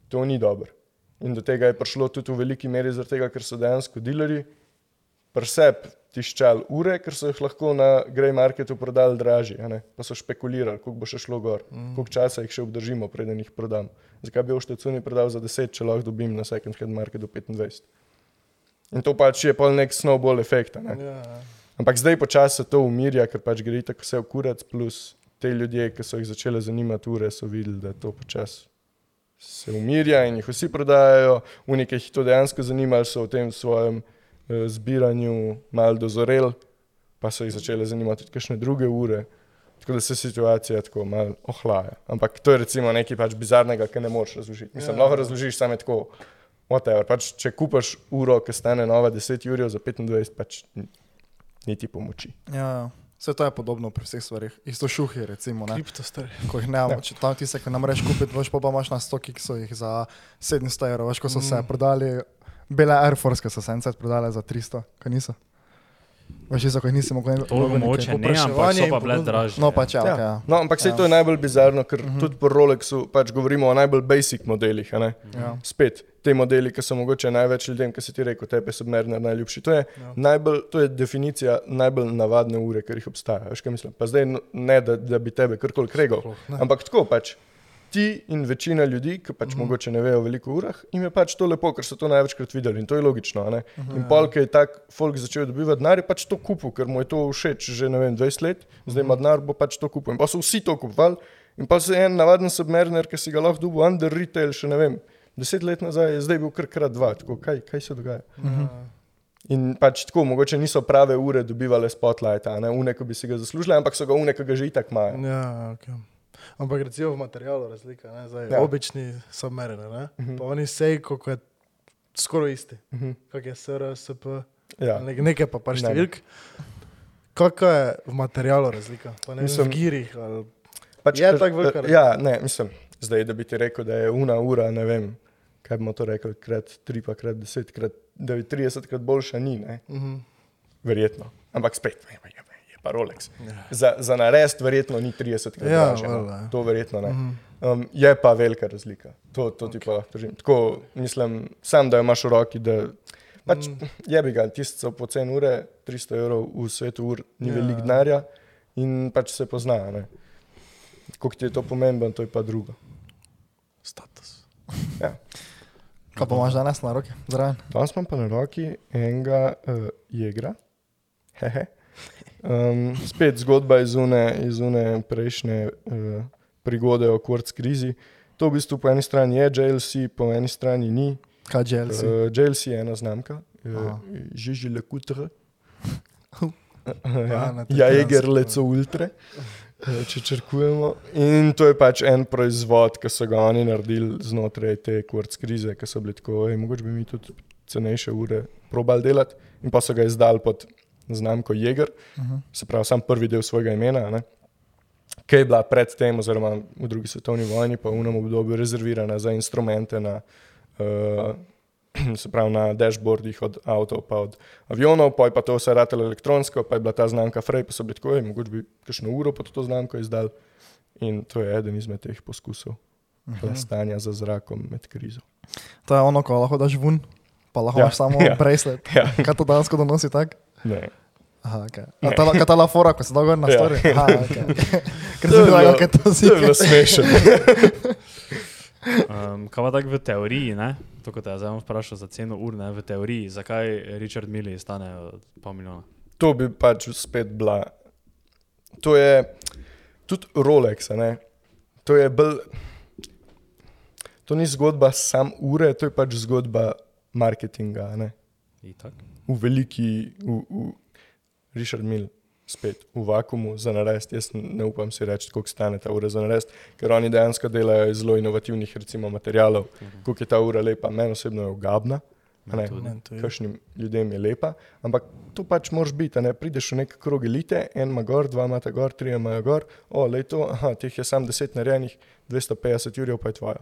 to ni dobro. In do tega je prišlo tudi v veliki meri, zaradi tega, ker so dejansko dilerji preseb tiščali ure, ker so jih lahko na grey marketu prodali dražje, pa so špekulirali, koliko bo še šlo gor, mm. koliko časa jih še obdržimo, preden jih prodam. Zakaj bi v Štecuni prodal za 10, če lahko dobim na second hand marketu 25? In to pač je pol nek snowball efekt. a ne. Ja. Ampak zdaj počasi se to umirja, ker pač gre tako vse v kurac, plus te ljudje, ki so jih začele zanimati ure, so videli, da to počasi se umirja in jih vsi prodajajo. Unike, ki jih to dejansko zanima, so v tem svojem eh, zbiranju malo dozoreli, pa so jih začele zanimati tudi kakšne druge ure. Tako da se situacija tako malo ohlaja. Ampak to je recimo nekaj pač bizarnega, kar ne moreš razložiti. Mislim, Ja. lahko razložiš samo tako. Whatever. Pač, če kupaš uro, ki stane nova 10 jurjev za 25, pač niti pomoči. Ja, vse to je podobno pri vseh stvarih. Isto šuhi, recimo. Ne? Ko jih ne imamo, če tam ti se, ko nam rečeš kupiti, veš pa, pa imaš na 100 kiksov jih za 700 evrov, veš, ko so se Mm. prodali, bele Air Force, ki so se enkrat prodali za 300, kaj niso. Veš, isto, ko jih nisi mogel Toliko moče ne, ampak so pa bile dražje. No, pač ja, Ja. okay, ja. No, ampak se Ja. to je najbolj bizarno, ker uh -huh. tudi pri Rolexu pač govorimo o najbolj basic modelih. a ne. ja. Spet te modeli, ki so mogoče največ ljudem, ki si ti rekel, tebi je submariner najljubši. To je, Ja. najbolj, to je definicija najbolj navadne ure, ker jih obstaja. Veš, kaj mislim? Pa zdaj ne, da, da bi tebe karkoli kregal. Sploh. Ampak tako pač. Ti in večina ljudi, ki pač mm -hmm. mogoče ne vejo veliko o urah, jim je pač to lepo, ker so to največkrat videli in to je logično. Mm -hmm. In pol, ki je tak folk začel dobivati denar, je pač to kupil, ker mu je to všeč že ne vem 20 let, zdaj ima denar, bo pač to kupil. In pa so vsi to kupovali. In pa se en navaden submariner, ki si ga lahko dubu under retail, še ne vem, deset let nazaj, je zdaj bil kar krat dva. Tako, kaj, kaj se dogaja? Ja. In pač tako, mogoče niso prave ure dobivale spotlighta, ne une, ki bi si ga zaslužile, ampak so ga une, ki ga že itak imajo. Ja, okay. Ampak recimo v materialu razlika, ne? Zdaj, Ja. obični submariner, ne? Uh -huh. pa oni sejko, ko je skoraj isti, uh Mhm. -huh. kak je SR, SP, Ja. ne, nekaj pa pa Ne. številk. Kakšna je v materialu razlika? Pa ne Mislim- mislim, v girih ali Pač, Je tako velika eh, razlika? Ja, ne, mislim, zdaj, da bi ti rekel, da je una ura, ne vem, kaj bomo to rekli, krat tri, pa krat deset, krat, da je 30 krat boljša, ni, ne? uh -huh. verjetno. Ampak spet, je, je, je pa Rolex. Ja. Za, za narest verjetno ni 30 krat Ja, dražje, no. ja. To verjetno ne. Mhm. Um, je pa velika razlika, to, to ti pa lahko držim. Tako mislim, sam da jo imaš v roki, da pač Mm. je bi ga, tisti so po cen ure, 300 evrov v svetu ur, ni Ja. veliko denarja in pač se pozna. ne. Koliko ti je to pomembno, to je pa drugo. status. Ja. Kaj pa imaš danes na roki? Zraven. Danes imam pa na roki enega uh, jegra. Hehe. Um, spet zgodba iz une, iz une prejšnje uh, prigode o kvarc krizi. To v bistvu po eni strani je JLC, po eni strani ni. Kaj JLC? Uh, JLC je ena znamka, Aha. Žiži Le Coutre. A, ja, Jaeger italijansko. Leco Ultre, eh, če črkujemo. In to je pač en proizvod, ki so ga oni naredili znotraj te kvarc krize, ki so bili tako, ej, mogoče bi mi tudi cenejše ure probali delati. In pa so ga izdali pod znamko Jaeger, Uh -huh. se pravi, sam prvi del svojega imena. Ne? Ki je bila predtem, oziroma v drugi svetovni vojni, pa v enem obdobju rezervirana za instrumente, na, uh, se pravi na dashboardih od avtov, pa od avionov, pa je pa to vse ratelo elektronsko, pa je bila ta znamka Frey, pa so bili tako, "Ej, mogoče bi kakšno uro pod to znamko izdal. In to je eden izmed teh poskusov Mhm. stanja za zrakom med krizo. To je ono, ko lahko daš ven, pa lahko Ja, imaš samo ja. bracelet. Ja, Kaj to danes donosi tak? ne. Aha, okay. Ne. A ta, kaj ta la fora, ko se dolgo na Ja. story? Aha, okay. Ker sem je videl, kaj to si. To je bilo smešno. Um, kaj pa tako v teoriji, ne? To kot te zdaj bom vprašal za ceno ur, ne? v teoriji, zakaj Richard Mille stane pol milijona? To bi pač spet bila. To je tudi Rolex, ne. To je bolj. To ni zgodba sam ure, to je pač zgodba marketinga. V veliki, v, v Richard Mill, spet v vakumu za narest. Jaz ne upam si reči, koliko stane ta ura za narest, ker oni dejansko delajo iz zelo inovativnih recimo, materialov. Koliko je ta ura lepa, meni osebno je ogabna. ne. Kakšnim ljudem je lepa, ampak to pač moraš biti. a Ne? Prideš v nek krog elite, en ima gor, dva ima gor, tri ima gor, o, le to, aha, teh je sam deset narejenih, 250 jurjev pa je tvoja.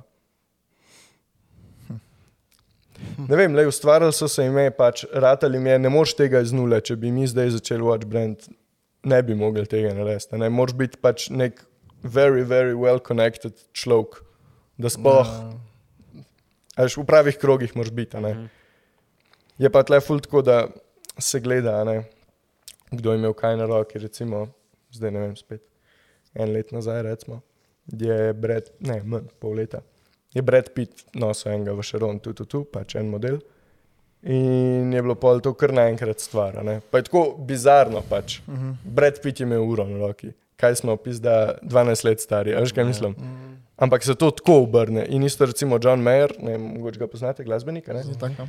Ne vem, le ustvarjali so se ime, pač ratali mi je, ne moreš tega iz nule, če bi mi zdaj začeli watch brand, ne bi mogli tega narediti. Ne moreš biti pač nek very, very well connected človek, da sploh, Ja. a veš, v pravih krogih moraš biti. Mhm. Je pa tle ful tako, da se gleda, kdo je imel kaj na roki, recimo, zdaj ne vem, spet en let nazaj, recimo, je Brad, ne, manj, pol leta, je Brad Pitt nosil enega v Sharon, tu, tu, tu, pač en model. In je bilo pol to kar naenkrat stvar. Pa je tako bizarno pač. Uh -huh. Brad Pitt je imel uro na roki. Kaj smo pizda 12 let stari, veš kaj mislim? Mm. Ampak se to tako obrne. In isto recimo John Mayer, ne vem, mogoče ga poznate, glasbenika, ne? Tako.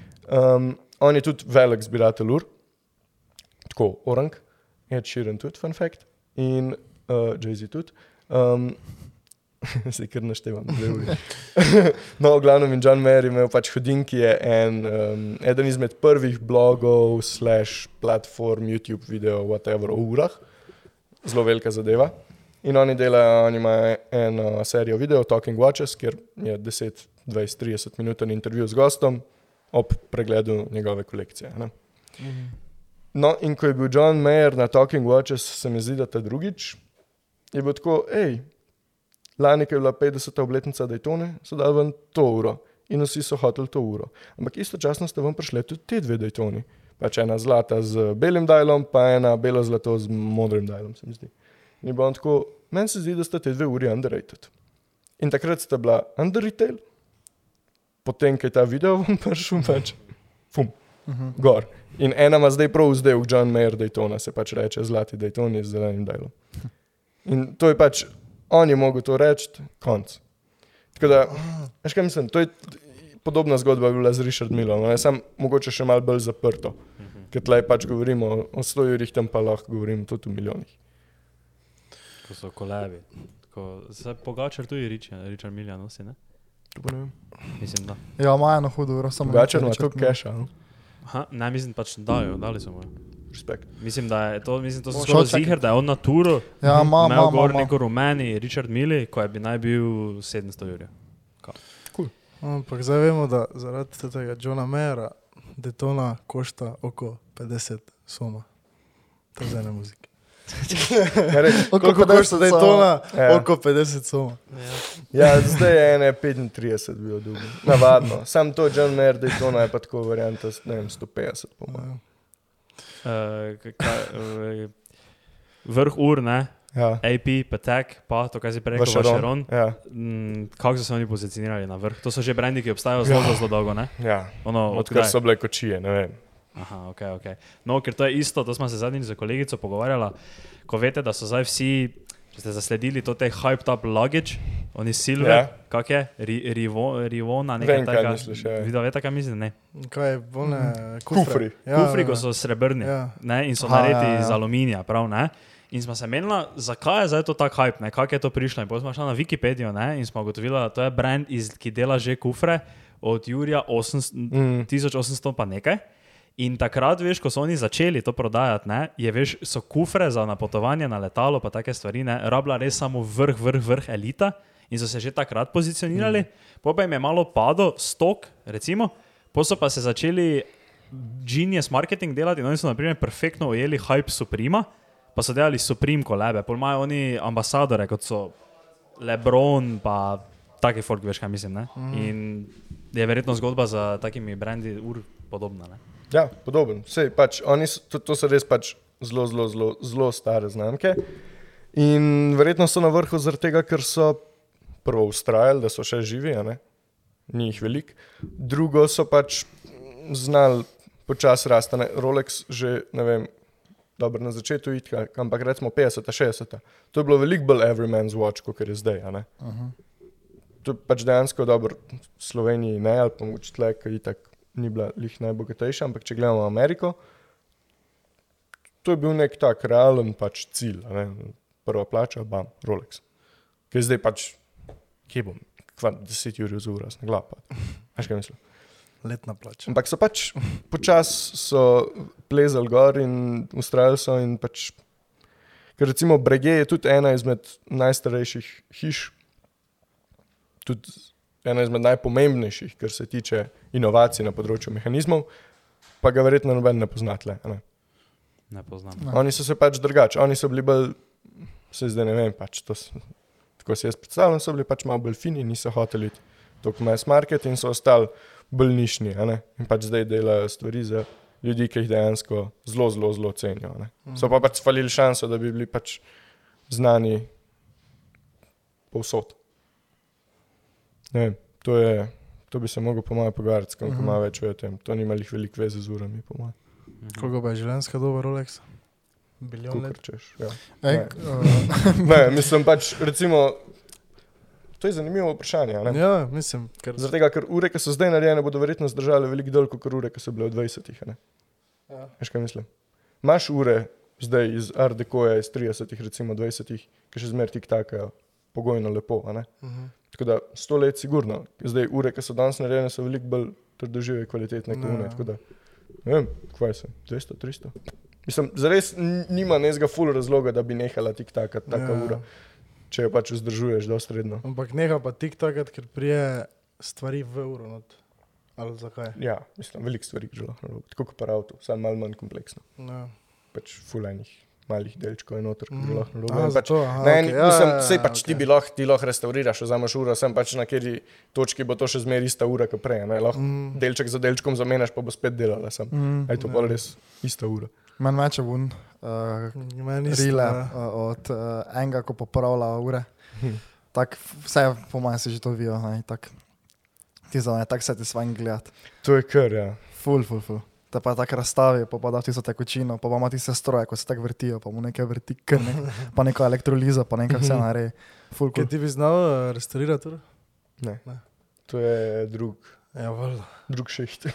Um, on je tudi velik zbiratelj ur, tako orang, Ed Sheeran tudi, fun fact, in uh, Jay-Z tudi. Um, Zdaj, ker naštevam, dve uri. no, v glavnem, in John Mayer je imel pač hodinki, je en, um, eden izmed prvih blogov, slash platform, YouTube video, whatever, o urah, zelo velika zadeva. In oni delajo, oni imajo eno serijo video, Talking Watches, kjer je 10, 20, 30 minut intervju z gostom ob pregledu njegove kolekcije. Ne? No, in ko je bil John Mayer na Talking Watches, se mi zdi, da ta drugič je bil tako, hej, lani je bila 50. obletnica Daytone, so dali ven to uro in vsi so hoteli to uro. Ampak istočasno ste vam prišli tudi te dve Daytoni. Pač ena zlata z belim dialom, pa ena belo zlato z modrim dialom, se mi zdi. In bo on tako, meni se zdi, da sta te dve uri underrated. In takrat sta bila underrated, potem, ko je ta video vam prišel, pač, fum, uh -huh. gor. In ena ima zdaj prav zdaj v John Mayer Daytona, se pač reče zlati Dayton z zelenim dialom. In to je pač on je mogel to reči, konc. Tako da, veš kaj mislim, to je podobna zgodba bi bila z Richard Millom, ne sam mogoče še malo bolj zaprto, ker tleh pač govorimo o stojurih, tam pa lahko govorimo tudi o milijonih. Ko so kolebi. Ko se pogačar tudi Richard, Richard Milja nosi, ne? Mislim, da. Ja, ima eno hudo uro, samo Pogačar ima tudi keša, no? Aha, ne, mislim pač, da jo, dali so mu. Respekt. Mislim, da je to, mislim, to odčakal. ziger, da je on na turu. Ja, ima, ima, ima, neko rumeni Richard Mili, ko je bi naj bil 700 jurja. Ampak zdaj vemo, da zaradi tega Johna Mayera detona košta oko 50 soma. To je za ene muzike. Ja, Koliko 50 košta detona? Ja. Oko 50 soma. Ja, zdaj je ene 35 bil dolgo. Navadno. Sam to John Mayer Daytona je pa tako varianta, ne vem, 150 po mojem. Uh, uh, vrh ur, ne? Ja. AP, Patek, pa to, kar si prej rekel. Vacheron. Ja, Mm, kako so se oni pozicionirali na vrh? To so že brendi, ki obstajajo zelo, zelo, zelo dolgo, ne? ja. Ono, Odkar so bile kočije, ne vem. Aha, ok, ok. No, ker to je isto, to smo se zadnjič z kolegico pogovarjala. Ko veste, da so zdaj vsi, če ste zasledili to te hyped up luggage, oni silver, Ja. yeah. kak je, Ri, Rivo, Rivona, nekaj takega. ja. Videl, veste, kaj mislim? Ne. Kaj je, bolne Kufri. kufri. Ja, Kufri, ko so srebrni Ja. ne, in so Aha, narejeni ja, ja. iz aluminija, prav ne. In smo se menili, zakaj je zdaj to tako hype, ne? kako je to prišlo. In potem smo šli na Wikipedijo ne? in smo ugotovili, da to je brand, iz, ki dela že kufre od Jurija 800, Mm. 1800 pa nekaj. In takrat, veš, ko so oni začeli to prodajati, ne, je, veš, so kufre za napotovanje na letalo, pa take stvari, ne, rabila res samo vrh, vrh, vrh elita in so se že takrat pozicionirali. Mm. Pa jim je malo padel stok, recimo, pa so pa se začeli genius marketing delati in oni so, na primer, perfektno ujeli hype Suprema, pa so delali Supreme kolebe, pol imajo oni ambasadore, kot so Lebron, pa taki folk, veš, kaj mislim. Ne? Mm. In je verjetno zgodba za takimi brendi ur podobna. Ne? Ja, podoben. Sej, pač, so, to, to so res pač zelo, zelo, zelo, zelo stare znamke. In verjetno so na vrhu zaradi tega, ker so prvo ustrajali, da so še živi, ni jih veliko. Drugo so pač znali počasi rasti. Rolex že, ne vem, dobro na začetku itka, ampak recimo 50, 60. To je bilo veliko bolj everyman's watch, kot je zdaj. a ne. To je pač dejansko dobro v Sloveniji, ne ali pa mogoče tle, ki itak ni bila lih najbogatejša, ampak če gledamo Ameriko, to je bil nek tak realen pač cilj. Ne? Prva plača, bam, Rolex. Je zdaj pač, kje bom, kva 10 ur z ura, snaglapa. Veš kaj mislim? Letna plača. Ampak so pač počasi so plezali gor in ustrajali so. In pač, ker recimo Brege je tudi ena izmed najstarejših hiš, tudi ena izmed najpomembnejših, kar se tiče inovacij na področju mehanizmov, pa ga verjetno noben ne poznate. Ne? ne poznam. Ne. Oni so se pač drugače, oni so bili bolj, se zdaj ne vem, pač to, tako si jaz predstavljam, so bili pač malo bolj fini, niso hoteli tako mass market in so ostali bolj nišni. a ne. In pač zdaj delajo stvari za ljudi, ki jih dejansko zelo, zelo, zelo cenijo. a ne. So pa pač falili šanso, da bi bili pač znani povsod. Ne to je. To bi se lahko po mojem pogovarjati, kam Mhm. ima več o tem. To nima jih veliko veze z urami, po mojem. Koliko pa je življenjska doba Rolexa? Bilijon let. Češ. Ja. Ej, Ne. uh, Ne, mislim pač, recimo, to je zanimivo vprašanje. a ne? Ja, mislim, ker Zaradi tega, ker ure, ki so zdaj narejene, bodo verjetno zdržale veliko dlje kot ure, ki so bile v 20-ih. a ne. Ja. Veš, kaj mislim? Imaš ure zdaj iz Ardekoja, iz 30-ih, recimo 20-ih, ki še zmeraj tik takajo. pogojno lepo. a ne. Tako da sto let, sigurno. Zdaj, ure, ki so danes narejene, so veliko bolj trdožive, kvalitetne kot Ja. une. Tako da, ne vem, kaj se, 200, 300. Mislim, zares nima nezga ful razloga, da bi nehala tik taka, taka Ja. ura, če jo pač vzdržuješ dosti redno. Ampak neha pa TikTok, ker prije stvari v uro. Not. Ali zakaj? Ja, mislim, veliko stvari že lahko tako kot pa avto, samo malo manj kompleksno. Ja. Pač fulajnih malih delčkov je noter, ki Mhm. lahko narobe. Pač, Ne, okay, ja, mislim, ja, ja, sej pač ti okej. bi lahko, ti lahko restauriraš, vzameš uro, sem pač na kateri točki bo to še zmeraj ista ura, kot prej. Ne? Lahko Mm. delček za delčkom zamenjaš, pa bo spet delala sem. Mm. Aj to Ja. pa res ista ura. Meni meče vun, uh, rile ja. uh, od uh, enega, ko popravlja ure. Hm. Tak, vse, po mojem, si že to vijo. ne, tak. Ti za me, tako se ti svojim gledati. To je kar, ja. Ful, ful, ful. Te pa tako razstavi, pa pa da tisto tekočino, pa pa ima tiste stroje, ko se tako vrtijo, pa mu nekaj vrti krne, pa neka elektroliza, pa nekaj vse naredi. Ful, Kaj ti bi znal eh, restaurirati uro? Ne. Ne. To je drug, Ja, valjda. drug šiht.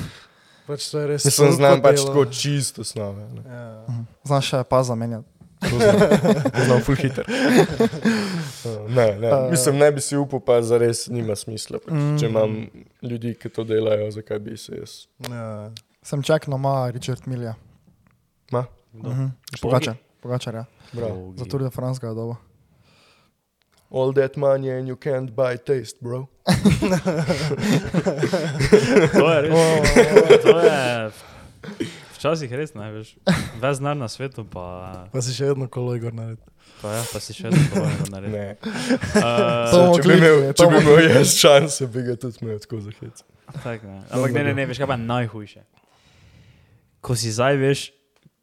Pač to je res. Jaz sem znam pač tako čisto snove. Ne. Ja. Mhm. Znaš še pa zamenjati. Znam, full hiter. Ne, ne. Uh, Mislim, ne bi si upal, pa zares nima smisla. Pač. Mm. Če imam ljudi, ki to delajo, zakaj bi se jaz. Ja. Sem čakal, ima Richard Milja. Ma? Kdo? Mhm. Pogačar, pogačar, ja. Bravo. Za Tour de France ga je dobo. All that money and you can't buy taste, bro. To je res. To je včasih res, ne veš. Ves denar na svetu, pa, Pa si še vedno kolo Igor naredil. pa, ja, pa si še vedno dobro naredil. Ne. Uh, To bomo Če bi imel, to če bi imel jaz šanse, bi ga tudi imel tako za hec. tak, ne. Ampak ne, ne, ne, veš kaj pa najhujše. Ko si zdaj, veš,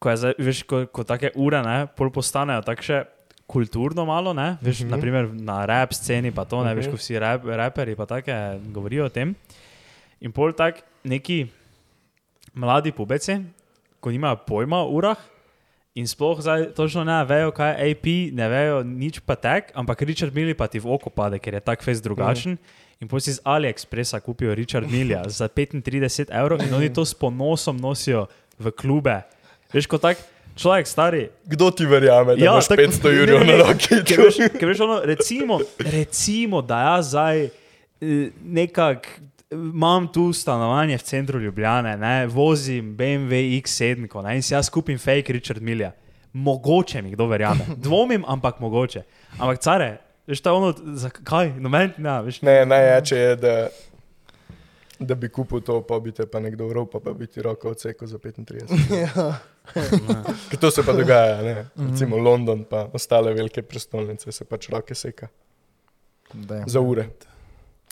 ko, zdaj, veš, ko, ko take ure, ne, pol postanejo takše kulturno malo, ne, veš, mm -hmm. naprimer na rap sceni pa to, ne, veš, Mhm. ko vsi rap, raperi pa take govorijo o tem. In pol tak neki mladi pubeci, ko nimajo pojma o urah, in sploh zdaj točno ne vejo, kaj je AP, ne vejo nič pa tek, ampak Richard Mille pa ti v oko pade, ker je tak fez drugačen. Mm. In potem si z AliExpressa kupijo Richard Milja za 35 evrov in oni to s ponosom nosijo v klube. Veš, kot tak človek stari. Kdo ti verjame, da Ja, imaš tako- 500 ne, jurjev na roki? Ker veš, ker veš ono, recimo, recimo, da jaz zdaj eh, nekako imam tu stanovanje v centru Ljubljane, ne, vozim BMW X7 ko, ne, in si jaz kupim fake Richard Milja. Mogoče mi kdo verjame. Dvomim, ampak mogoče. Ampak care, veš, to je ono, zakaj? Noben, ne, veš, Ne, najjače je, da, da bi kupil to, pa bi te pa nekdo vrl, pa, pa bi ti roko odsekal za 35. Ja. Ker to se pa dogaja, ne? recimo London, pa ostale velike prestolnice se pač roke seka Damn. za ure.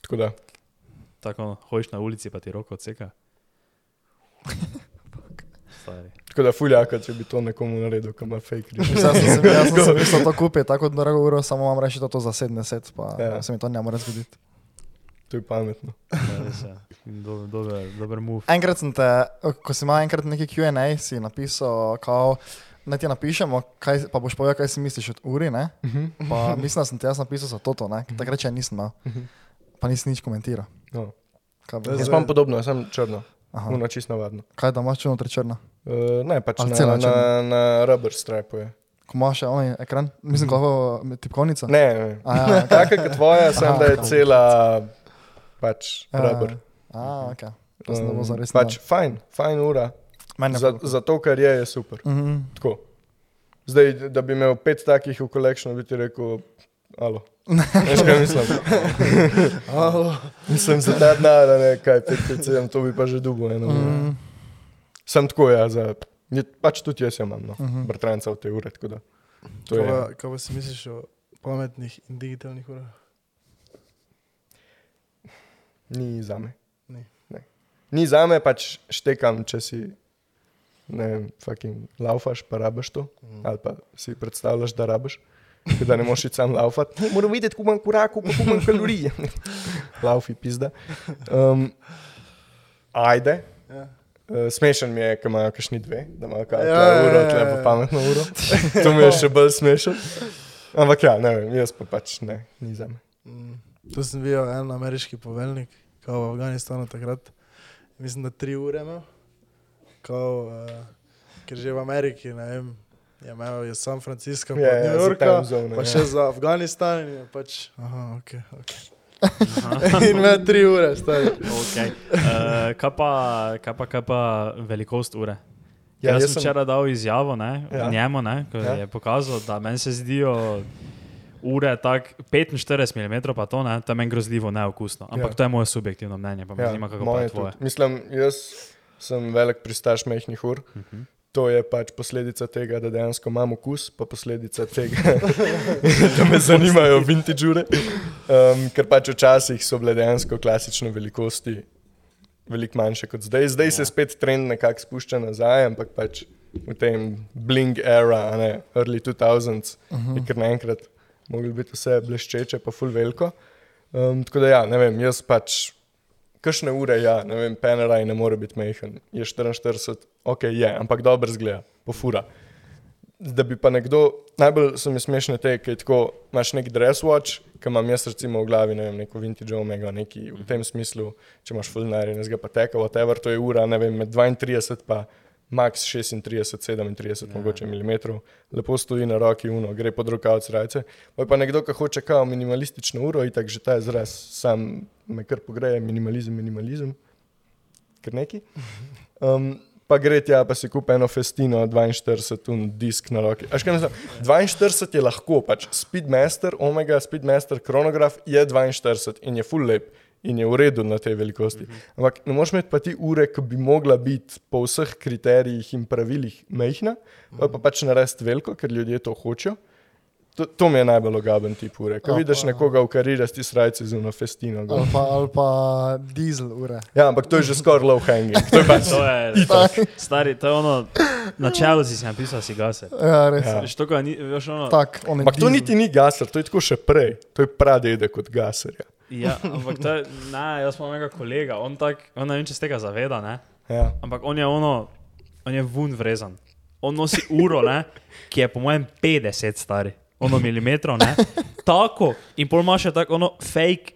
Tako da, Tako, hojiš na ulici, pa ti roko odseka. Tako da fuljaka, če bi to nekomu naredil, kam ima fake reč. Jaz sem se jaz sem se mislil to kupiti, tako drago uro, samo vam reči, da to za 70, pa Ja. ja. se mi to ne more zgoditi. To je pametno. Ja, res je. In do- Dober, dober move. Enkrat sem te, ko si imel enkrat neki QA, si napisal, kao, naj ti napišemo, kaj, pa boš povedal, kaj si misliš od uri, ne? Pa mislim, da sem ti jaz napisal za toto, ne? Ker Takrat še nisem imel, pa nisem nič komentiral. No. Jaz imam podobno, jaz sem črno, Aha. una čist navadno. kaj da imaš črno, črno? Uh, ne, pač na, na, črna? na rubber stripu je. Ko imaš še onaj ekran, mislim, kako tipkovnica. Ne, ne. A, ja, okay. Taka kot tvoja, sem Aha. da je cela pač rubber. A, ok. To sem ne bo Um, pač fajn, fajn ura. Za, za to, kar je, je super. Mhm. Tako. Zdaj, da bi imel pet takih v kolekciju, bi ti rekel, alo. Veš, kaj mislim? Alo. Mislim, za ta denar, ne kaj, 5-7, to bi pa že dubo eno. Mm. Mhm. Sem tako, ja, za, pač tudi jaz imam, no, Mhm. bratranca v te ure, Kaj pa si misliš o pametnih in digitalnih urah? Ni za me. Ni. Ne. Ni za me, pač štekam, če si, ne vem, fucking laufaš, pa rabiš to, mm. ali pa si predstavljaš, da rabiš. Da ne moš iti sam laufati. Ne, moram videti, kako korakov, pa kako manj kalorij. Laufi, pizda. Um, ajde. Ja. Uh, smešen mi je, ker imajo kakšni dve, da imajo kaj Ja, ja, ja, uro, ja, tle ja. pa pametno uro. To mi je še bolj smešen. Ampak ja, ne vem, jaz pa pač ne, ni za me. Mm. Tu sem videl en ameriški poveljnik, kao v Afganistanu takrat. Mislim, da tri ure imel. Kao, uh, ker že v Ameriki, ne vem, Ja, imel je San Francisco, Ja, pa ja, New Yorka, time zone, pa ja. še za Afganistan. in je Pač, aha, ok. okay. in me tri ure, stari. Okay. Uh, kaj, pa, kaj, pa, kaj pa velikost ure? Ja, Ja, jaz jaz sem včeraj dal izjavo ne, Ja. ja. njemu, ne, ko Ja. ja. je pokazal, da meni se zdijo ure tako 45 mm, pa to, ne, to je meni grozljivo neokusno. Ampak Ja. to je moje subjektivno mnenje, pa me ja, zanima, kako je tvoje. tudi. Mislim, jaz sem velik pristaš mehkih ur. Uh -huh. To je pač posledica tega, da dejansko imam okus, pa posledica tega, da me zanimajo vintage ure. Um, ker pač včasih so bile dejansko klasične velikosti veliko manjše kot zdaj. Zdaj ja. se spet trend nekako spušča nazaj, ampak pač v tem bling era, ne early 2000s, uh -huh. je kar naenkrat moglo biti vse bleščeče, pa full veliko. Um, tako da ja, ne vem, jaz pač. Kakšne ure, ja, ne vem, Panerai ne more biti mehen, je 44, ok, je, ampak dobro zgleda, pofura. Da bi pa nekdo, najbolj so mi smešne te, ki tako imaš nek dress watch, ki imam jaz recimo v glavi, ne vem, neko vintage omega, neki v tem smislu, če imaš full nari, ne zga pa teka, whatever, to je ura, ne vem, med 32 pa max 36, 37, ja. mogoče milimetrov, lepo stoji na roki, uno, gre pod rokavc rajce. Pa pa nekdo, ki hoče kao minimalistično uro, in tako že ta izraz sam me kar pogreje, minimalizem, minimalizem, ker neki. Um, pa gre tja, pa si kupi eno festino, 42, un disk na roki. Až kaj mislim, 42 je lahko, pač Speedmaster, Omega, Speedmaster, kronograf je 42 in je full lep. In je v redu na tej velikosti. Ampak ne moreš imeti pa ti ure, ki bi mogla biti po vseh kriterijih in pravilih mehna, pa, pa pač narediti veliko, ker ljudje to hočejo. To, to mi je najbolj ogaben tip ure. Ko vidiš nekoga v karirasti srajci z eno festino. Ali pa, ali pa dizel ure. Ja, ampak to je že skoraj low hanging. To je pač To je, Tak. stari, to je ono, načelo si si napisal, si gase. Ja, res. Ja. To, ni, veš, ono, Tak, on je Ampak to dizel. niti ni gaser, to je tako še prej. To je pradedek od gaserja. Ja, ampak to je, ne, jaz imam enega kolega, on, tak, on ne vem, če se tega zaveda, ne? Ja. ampak on je ono, on je vun vrezan. On nosi uro, ne, ki je po mojem 50 stari, ono milimetrov, ne, tako in pol ima še tako ono fake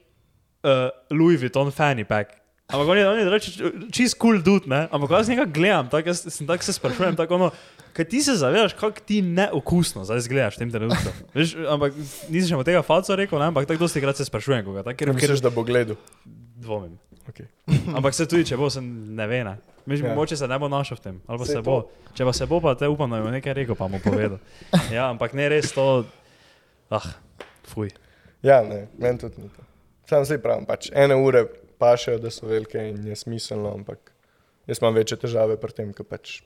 uh, Louis Vuitton fanny pack. Ampak on je, on je reči, čist cool dude, ne, ampak jaz njega gledam, tako sem tako se sprašujem, tako ono, kaj ti se zavedaš, kako ti neokusno zdaj izgledaš v tem trenutku. Veš, ampak nisem še mu tega falca rekel, ne, ampak tako dosti krat se sprašujem, koga, tako, ker, Misliš, da bo gledal? dvomim. Okay. Ampak se tudi, če bo, se ne ve. Ne. Mislim, Ja. Mogoče se ne bo našel v tem, ali pa se to. bo. Če pa se bo, pa te upam, da bo nekaj rekel, pa mu povedal. Ja, ampak ne res to. Ah, fuj. Ja, ne, meni tudi ni to. Sam se pravim, pač ene ure pašejo, da so velike in je smiselno, ampak jaz imam večje težave pri tem, ker pač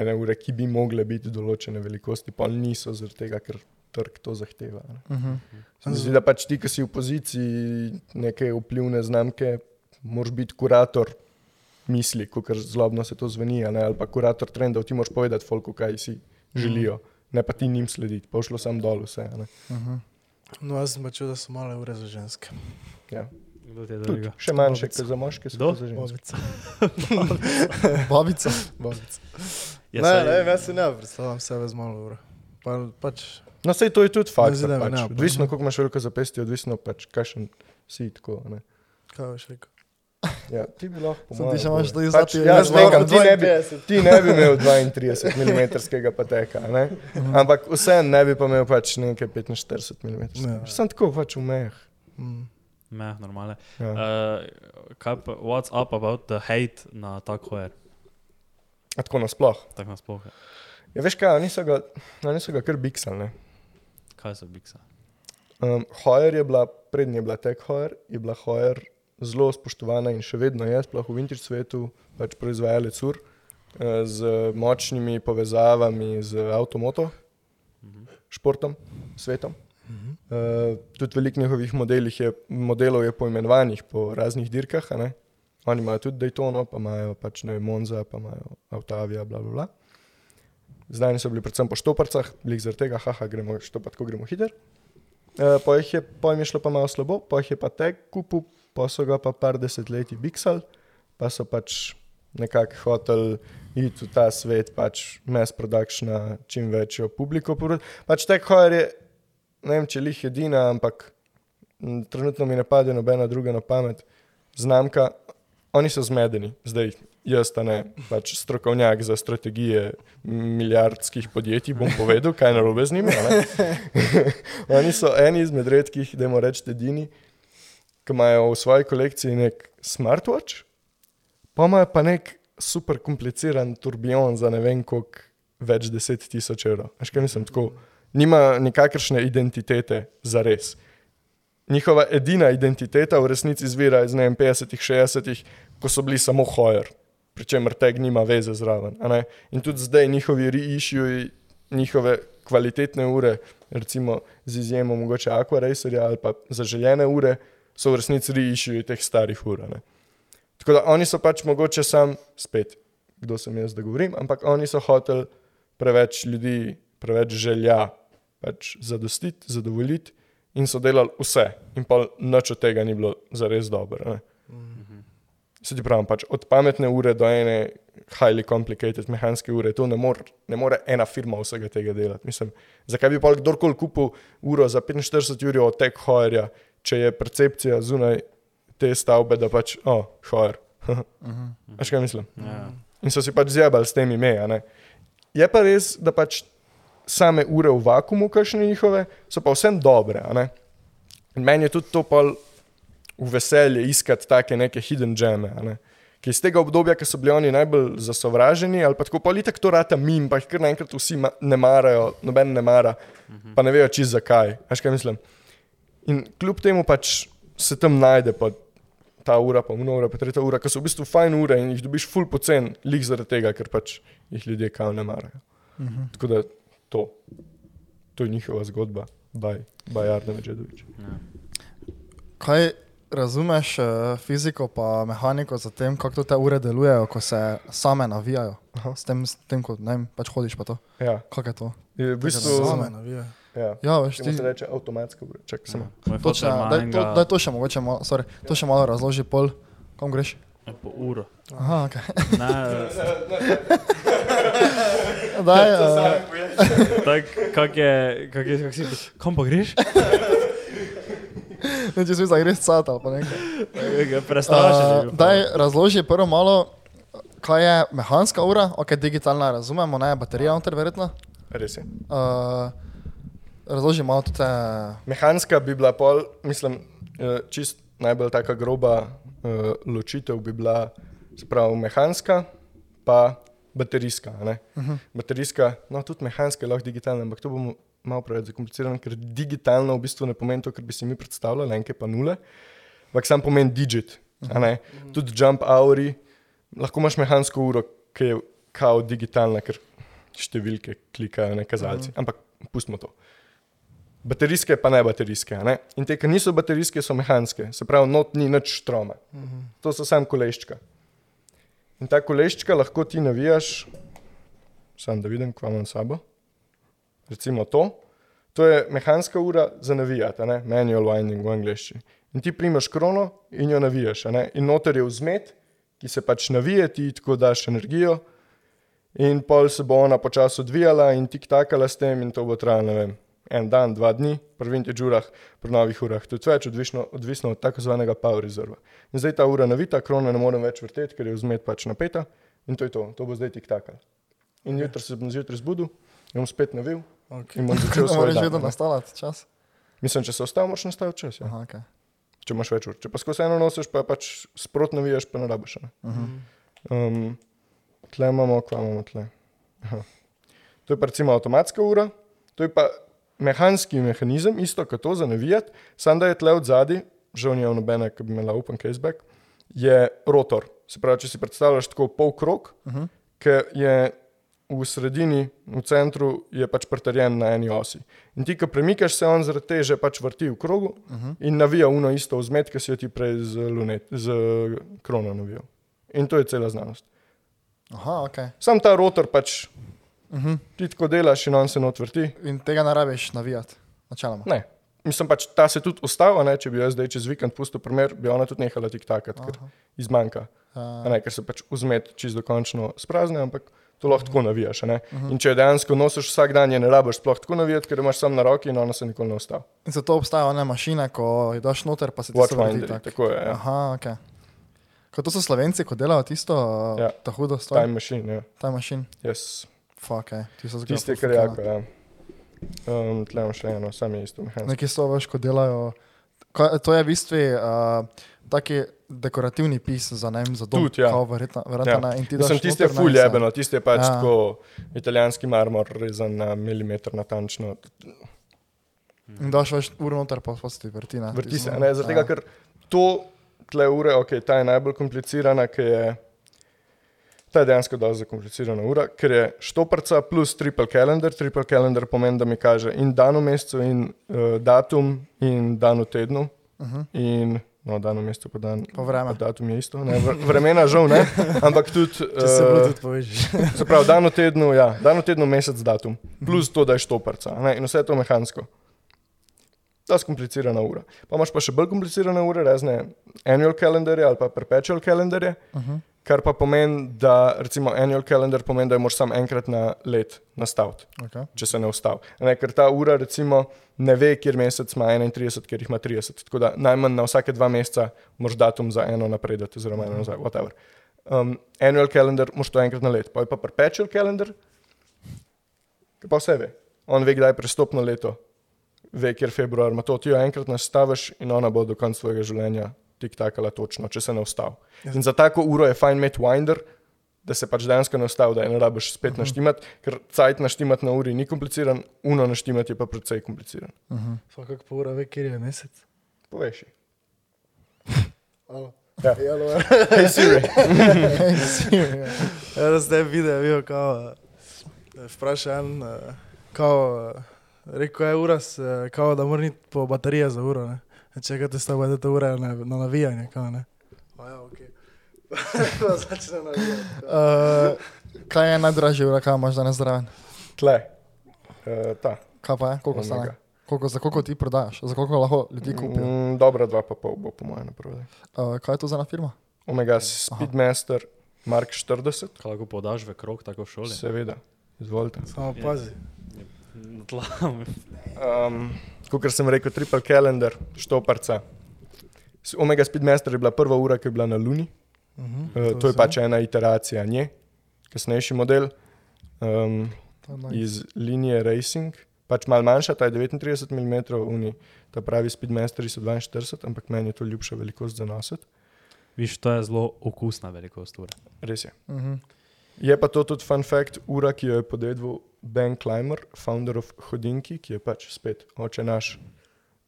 ene ure, ki bi mogle biti določene velikosti, pa niso zaradi tega, ker trg to zahteva. Uh -huh. Se mi Zdi, da pač ti, ki si v poziciji neke vplivne znamke, moraš biti kurator misli, kot zlobno se to zveni, a ne, ali pa kurator trendov, ti moraš povedati, folku, kaj si želijo, ne pa ti njim slediti, pa šlo sam dol vse. a ne. Uh -huh. No, jaz sem pa čutil, da so male ure za ženske. Ja. Tudi, še manjše, Babica. kot za moške, so za ženske. Babica. Babica. Babica. Ja, ne, saj- ne, jaz se ne predstavljam sebe z malo ure. Pa, pač, No, sej to je tudi fakt. zdi, Pač. ne, Odvisno, mhm. koliko imaš veliko zapestja, odvisno pač, kakšen si tako. a Ne. kaj boš rekel? Ja, ti bi lahko Sem pomagal. ti še imaš to pač, izdati, ja, jaz nekam, moram ti, ne bi, 52. ti ne bi imel 32 mm pateka, a ne? ampak vse ne bi pa imel pač nekaj 45 mm. Ja. Sem tako pač v mejah. Mm. Ne, normale. Ja. Uh, kaj pa, what's up about the hate na tak hojer? A Tako nasploh. Tako nasploh. Ja, veš kaj, oni so ga, oni so ga kar biksali. Kaj so biksa? Um, Hojer je bila, prednji je bila Tech Hojer, je bila Hojer zelo spoštovana in še vedno je, sploh v vintage svetu, pač proizvajalec ur eh, z močnimi povezavami z avtomoto, športom, svetom. Uh, tudi veliko njihovih modelih je, modelov je poimenovanih po raznih dirkah. ne. Oni imajo tudi Daytono, pa imajo pač ne Monza, pa imajo Avtavija, bla, bla, bla. Zdaj so bili predvsem po štoparcah, bili zaradi tega, haha, gremo štopati, ko gremo hiter. Uh, pa jih je, pa jim je šlo pa malo slabo, pa jih je pa tek kupil, pa so ga pa par desetletij biksal, pa so pač nekako hoteli iti v ta svet, pač mass production, čim večjo publiko. Pač tek hojer je, ne vem, če lih edina, ampak trenutno mi ne pade nobena druga na pamet. Znamka, oni so zmedeni, zdaj jaz, ta ne, pač strokovnjak za strategije milijardskih podjetij, bom povedal, kaj narobe z njimi. Oni so eni izmed redkih, da moramo reči, edini, ki imajo v svoji kolekciji nek smartwatch, pa imajo pa nek super kompliciran turbion za ne vem koliko več deset tisoč evrov. Veš kaj mislim, tako, nima nikakršne identitete za res. Njihova edina identiteta v resnici izvira iz ne vem, 50-ih, 60-ih, ko so bili samo hojer, pri čemer teg nima veze zraven. In tudi zdaj njihovi reissueji, njihove kvalitetne ure, recimo z izjemo mogoče Aquaracerja ali pa zaželjene ure, so v resnici reissueji teh starih ur. ne. Tako da oni so pač mogoče sam, spet, kdo sem jaz, da govorim, ampak oni so hoteli preveč ljudi, preveč želja pač zadostiti, zadovoljiti in so delali vse. In pa noč od tega ni bilo zares dobro. ne. Se ti pravim, pač od pametne ure do ene highly complicated mehanske ure, to ne more, ne more ena firma vsega tega delati. Mislim, zakaj bi pa kdorkoli kupil uro za 45 ur od tech hojerja, če je percepcija zunaj te stavbe, da pač, o, oh, hojer. Veš kaj mislim? Ja. In so si pač zjebali s temi meja. ne. Je pa res, da pač same ure v vakumu, kakšne njihove, so pa vsem dobre. a ne. In meni je tudi to pol v veselje iskati take neke hidden a ne. Ki iz tega obdobja, ki so bili oni najbolj zasovraženi, ali pa tako pol itak to rata mim, pa jih kar naenkrat vsi ne marajo, noben ne mara, pa ne vejo čist zakaj. Veš kaj mislim? In kljub temu pač se tam najde pa ta ura, pa ura, pa tretja ura, ki so v bistvu fajn ure in jih dobiš full pocen, lik zaradi tega, ker pač jih ljudje kao ne marajo. Uh -huh. Tako da to, to je njihova zgodba, baj, baj Arne Medžedovič. Kaj razumeš uh, fiziko pa mehaniko za tem, kako te ure delujejo, ko se same navijajo? Aha. S tem, s tem ko ne vem, pač hodiš pa to. Ja, Kako je to? je v bistvu, Same navije. ja. Ja, veš, ti, se reče avtomatska ura. Čakaj, samo. Moj točno, daj, to, daj to še mogoče malo, sorry, to še malo razloži pol, kam greš. Po uro. Aha, ok. Ne, Daj, uh, tak, kak je, kak je, kak si, kam pa greš? ne, če si za greš cat ali pa nekaj. Prestrašen. Uh, daj, razloži prvo malo, kaj je mehanska ura, ok, digitalna razumemo, ne, baterija noter verjetno. Res je. Uh, razloži malo te, Mehanska bi bila pol, mislim, eh, čist najbolj taka groba uh, ločitev bi bila, pravi, mehanska pa baterijska. Uh -huh. Baterijska, no tudi mehanska je lahko digitalna, ampak to bomo malo preveč zakomplicirali, ker digitalno v bistvu ne pomeni to, kar bi si mi predstavljali, enke pa nule, ampak sam pomeni digit. a ne. Tudi jump houri, lahko imaš mehansko uro, ki je kao digitalna, ker številke klikajo, ne kazalci. Ampak pustimo to. Baterijske pa ne baterijske. Ne? In te, ki niso baterijske, so mehanske, se pravi, not ni nič štroma. To so samo koleščka. In ta koleščka lahko ti navijaš, sam da vidim, kva imam sabo. Recimo to. To je mehanska ura za ne? manual winding v angleščini. In ti primaš krono in jo navijaš. In noter je vzmet, ki se pač navije, ti tako daš energijo, in pol se bo ona počasi odvijala in tik takala s tem, in to bo trajalo, ne vem, en dan, dva dni, pri vintage urah, pri novih urah, tudi več, odvisno, odvisno od tako zvanega power reserva. In zdaj ta ura navita, krona ne morem več vrteti, ker je vzmet pač napeta in to je to, to bo zdaj tik takal. In jutri se bom zjutraj zbudil, jo bom spet navil Okay. in bom začel ne svoj moreš dan. vedno ne. nastavljati čas. Mislim, če se ostavi, moraš nastaviti čas. Ja. Aha, okay. Če imaš več ur. Če pa skozi eno nosiš, pa pač sprotno navijaš, pa ne rabiš. a Ne? Um, tle imamo, kva imamo tle. Aha. To je pa recimo avtomatska ura, to je pa mehanski mehanizem, isto kot to za navijati, samo da je tle od zadaj, žal ni nobene, ki bi imela open caseback, je rotor. Se pravi, če si predstavljaš tako pol krok, uh -huh. ki je v sredini, v centru, je pač pritrjen na eni osi. In ti, ko premikaš se, on zaradi teže pač vrti v krogu uh -huh. in navija uno isto vzmet, ki si jo ti prej z, lunet, z krono navijal. In to je cela znanost. Aha, ok. Sam ta rotor pač Uh -huh. ti tako delaš in on se not vrti. In tega ne rabiš navijati, načeloma. Ne. Mislim pač, ta se tudi ustava, ne? če bi jaz zdaj čez vikend pustil primer, bi ona tudi nehala tik takrat, ker izmanjka. Uh, A Ne, ker se pač vzmet čisto dokončno sprazne, ampak to lahko tako navijaš. a ne. In če jo dejansko nosiš vsak dan, je ne rabiš sploh tako navijati, ker jo imaš sam na roki in ona se nikoli ne ustavi. in zato obstajajo one mašine, ko jih daš noter, pa se ti vrti tak. tako je. Ja. Aha, ok. Kot to so slovenci, ko delajo tisto, Ja. ja. ta hudo stvar. Time machine, ja. Time machine. Yes. Fuck, eh. Ti so zgolj. Tisti, kar jako, ja. Um, tle imam še eno, sam je isto mehansko. Neki so veš, ko delajo. Kaj, to je v bistvu uh, taki dekorativni pis za, ne vem, za dom. Tudi, ja. Kao, verjetno, verjetno Ja. ne. In ti daš tiste noter, ne, ful jebeno, tiste je pač Ja. tako italijanski marmor, rezan na milimeter natančno. In daš več ur noter, pa se ti vrti. Ne, Vrti Ti se, ne, zaradi tega, ja. ker to tle ure, ok, ta je najbolj komplicirana, ker je, ta je dejansko dosti zakomplicirana ura, ker je štoprca plus triple calendar, triple calendar pomeni, da mi kaže in dan v mesecu, in uh, datum, in dan v tednu, Uh -huh. in no, dan v mesecu, pa dan. Pa vreme. Pa datum je isto, ne, vr- vremena žal ne, ampak tudi. Če se eh, Bluetooth povežeš. Se pravi, dan v tednu, ja, dan v tednu, mesec, datum, plus to, da je štoprca ne, in vse je to mehansko. Je skomplicirana ura. Pa imaš pa še bolj komplicirane ure, razne annual kalendarje ali pa perpetual kalendarje, Uh -huh. Kar pa pomeni, da recimo annual kalendar pomeni, da jo moraš samo enkrat na let nastaviti, okay. če se ne ustavi. Ne, ker ta ura recimo ne ve, kjer mesec ima 31, kjer jih ima 30. Tako da najmanj na vsake dva meseca moraš datum za eno napredati, oziroma eno nazaj, whatever. Um, annual calendar moraš to enkrat na let, pa je pa perpetual calendar, ki pa vse ve. On ve, kdaj je prestopno leto, ve, kjer februar ima to, ti jo enkrat nastaviš in ona bo do konca svojega življenja tik takala točno, če se ne ustavi. In za tako uro je fajn imeti winder, da se pač dejansko ne ustavi, da je ne rabiš spet naštimati, ker cajt naštimati na uri ni kompliciran, uno naštimati je pa precej kompliciran. Uh -huh. Pa kako pa ura ve, kjer je mesec? Poveš. Ja. Jalo, Hey Siri. Ja, da zdaj video, vidio, kao, eh, vpraša en, eh, kao, eh, rekel je ura, se, kao, da mora iti po baterije za uro, ne. Čekate sta ta ura na, na navijanje, kao, ne. Pa ja, ok. Začne navijati. uh, kaj je najdražja ura, kaj imaš danes zraven? Tle. Uh, ta. Kaj pa je, koliko stane? Koliko, za koliko ti prodajaš, za koliko lahko ljudi kupijo? Mm, dobra dva pa pol bo po mojem napravljeno. Uh, kaj je to za ena firma? Omega Speedmaster Mark 40, Kaj lahko podaš v krog, tako v šoli? seveda. Izvolite. Samo pazi. Na tla. Um, Kot sem rekel, triple calendar, štoparca. Omega Speedmaster je bila prva ura, ki je bila na Luni. Uh -huh. Uh, to je pač ena iteracija nje, kasnejši model um, To je nice. iz linije Racing. Pač malo manjša, ta je 39 mm, uni, ta pravi Speedmasteri so 42, ampak meni je to ljubša velikost za nositi. Viš, to je zelo okusna velikost ure. Res je. Uh -huh. Je pa to tudi fun fact, ura, ki jo je podedval Ben Clymer, founder of Hodinki, ki je pač spet oče naš,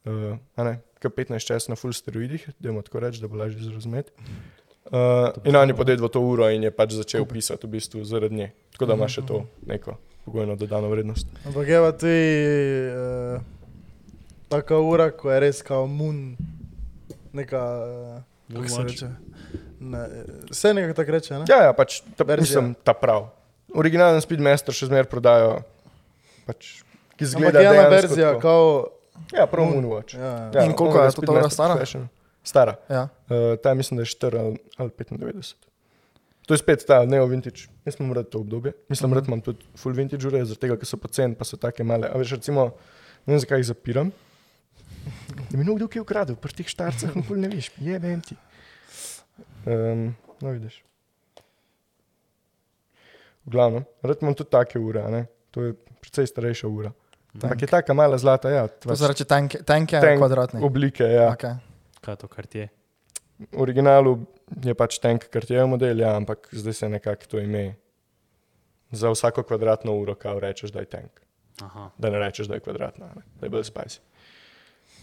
uh, ne, K15 čas na full steroidih, da jim tako reči, da bo lažje razumeti. Uh, in on je podedval to uro in je pač začel pisati v bistvu zaradi nje. Tako da ima še to neko pogojno dodano vrednost. Ampak je pa tudi uh, taka ura, ko je res kao mun, neka, uh, kako se reče. Ne, vse nekako tako reče, ne? Ja, ja pač ta, Verzija. mislim, ta prav. Originalen Speedmaster še zmeraj prodajo, pač, ki zgleda je ena verzija, kao, Ja, prav Moon. Moonwatch. ja, Ja, In koliko je to ta Speedmaster stara? Fashion. Stara. Ja. Uh, ta mislim, da je 4 ali, ali 95. To je spet ta neo vintage. Jaz imam rad to obdobje. Mislim, Mhm. rad imam tudi full vintage ure, zaradi tega, ker so poceni, pa so take male. A veš, recimo, ne vem, zakaj jih zapiram. Da mi nekdo, ki je ukradel, pri teh štarcah, nikoli ne veš, je vem ti. Um, no, vidiš. V glavnem, rad imam tudi take ure, a ne? to je precej starejša ura. Ampak je taka mala zlata, ja, To se reče tanke, tanke Tank kvadratne. oblike, ja. Okay. Kaj je to, kar je? V originalu je pač tank kartijev model, ja, ampak zdaj se nekako to ime. Za vsako kvadratno uro, kao rečeš, da je tank. Aha. Da ne rečeš, da je kvadratna, ne? da je bolj spicy.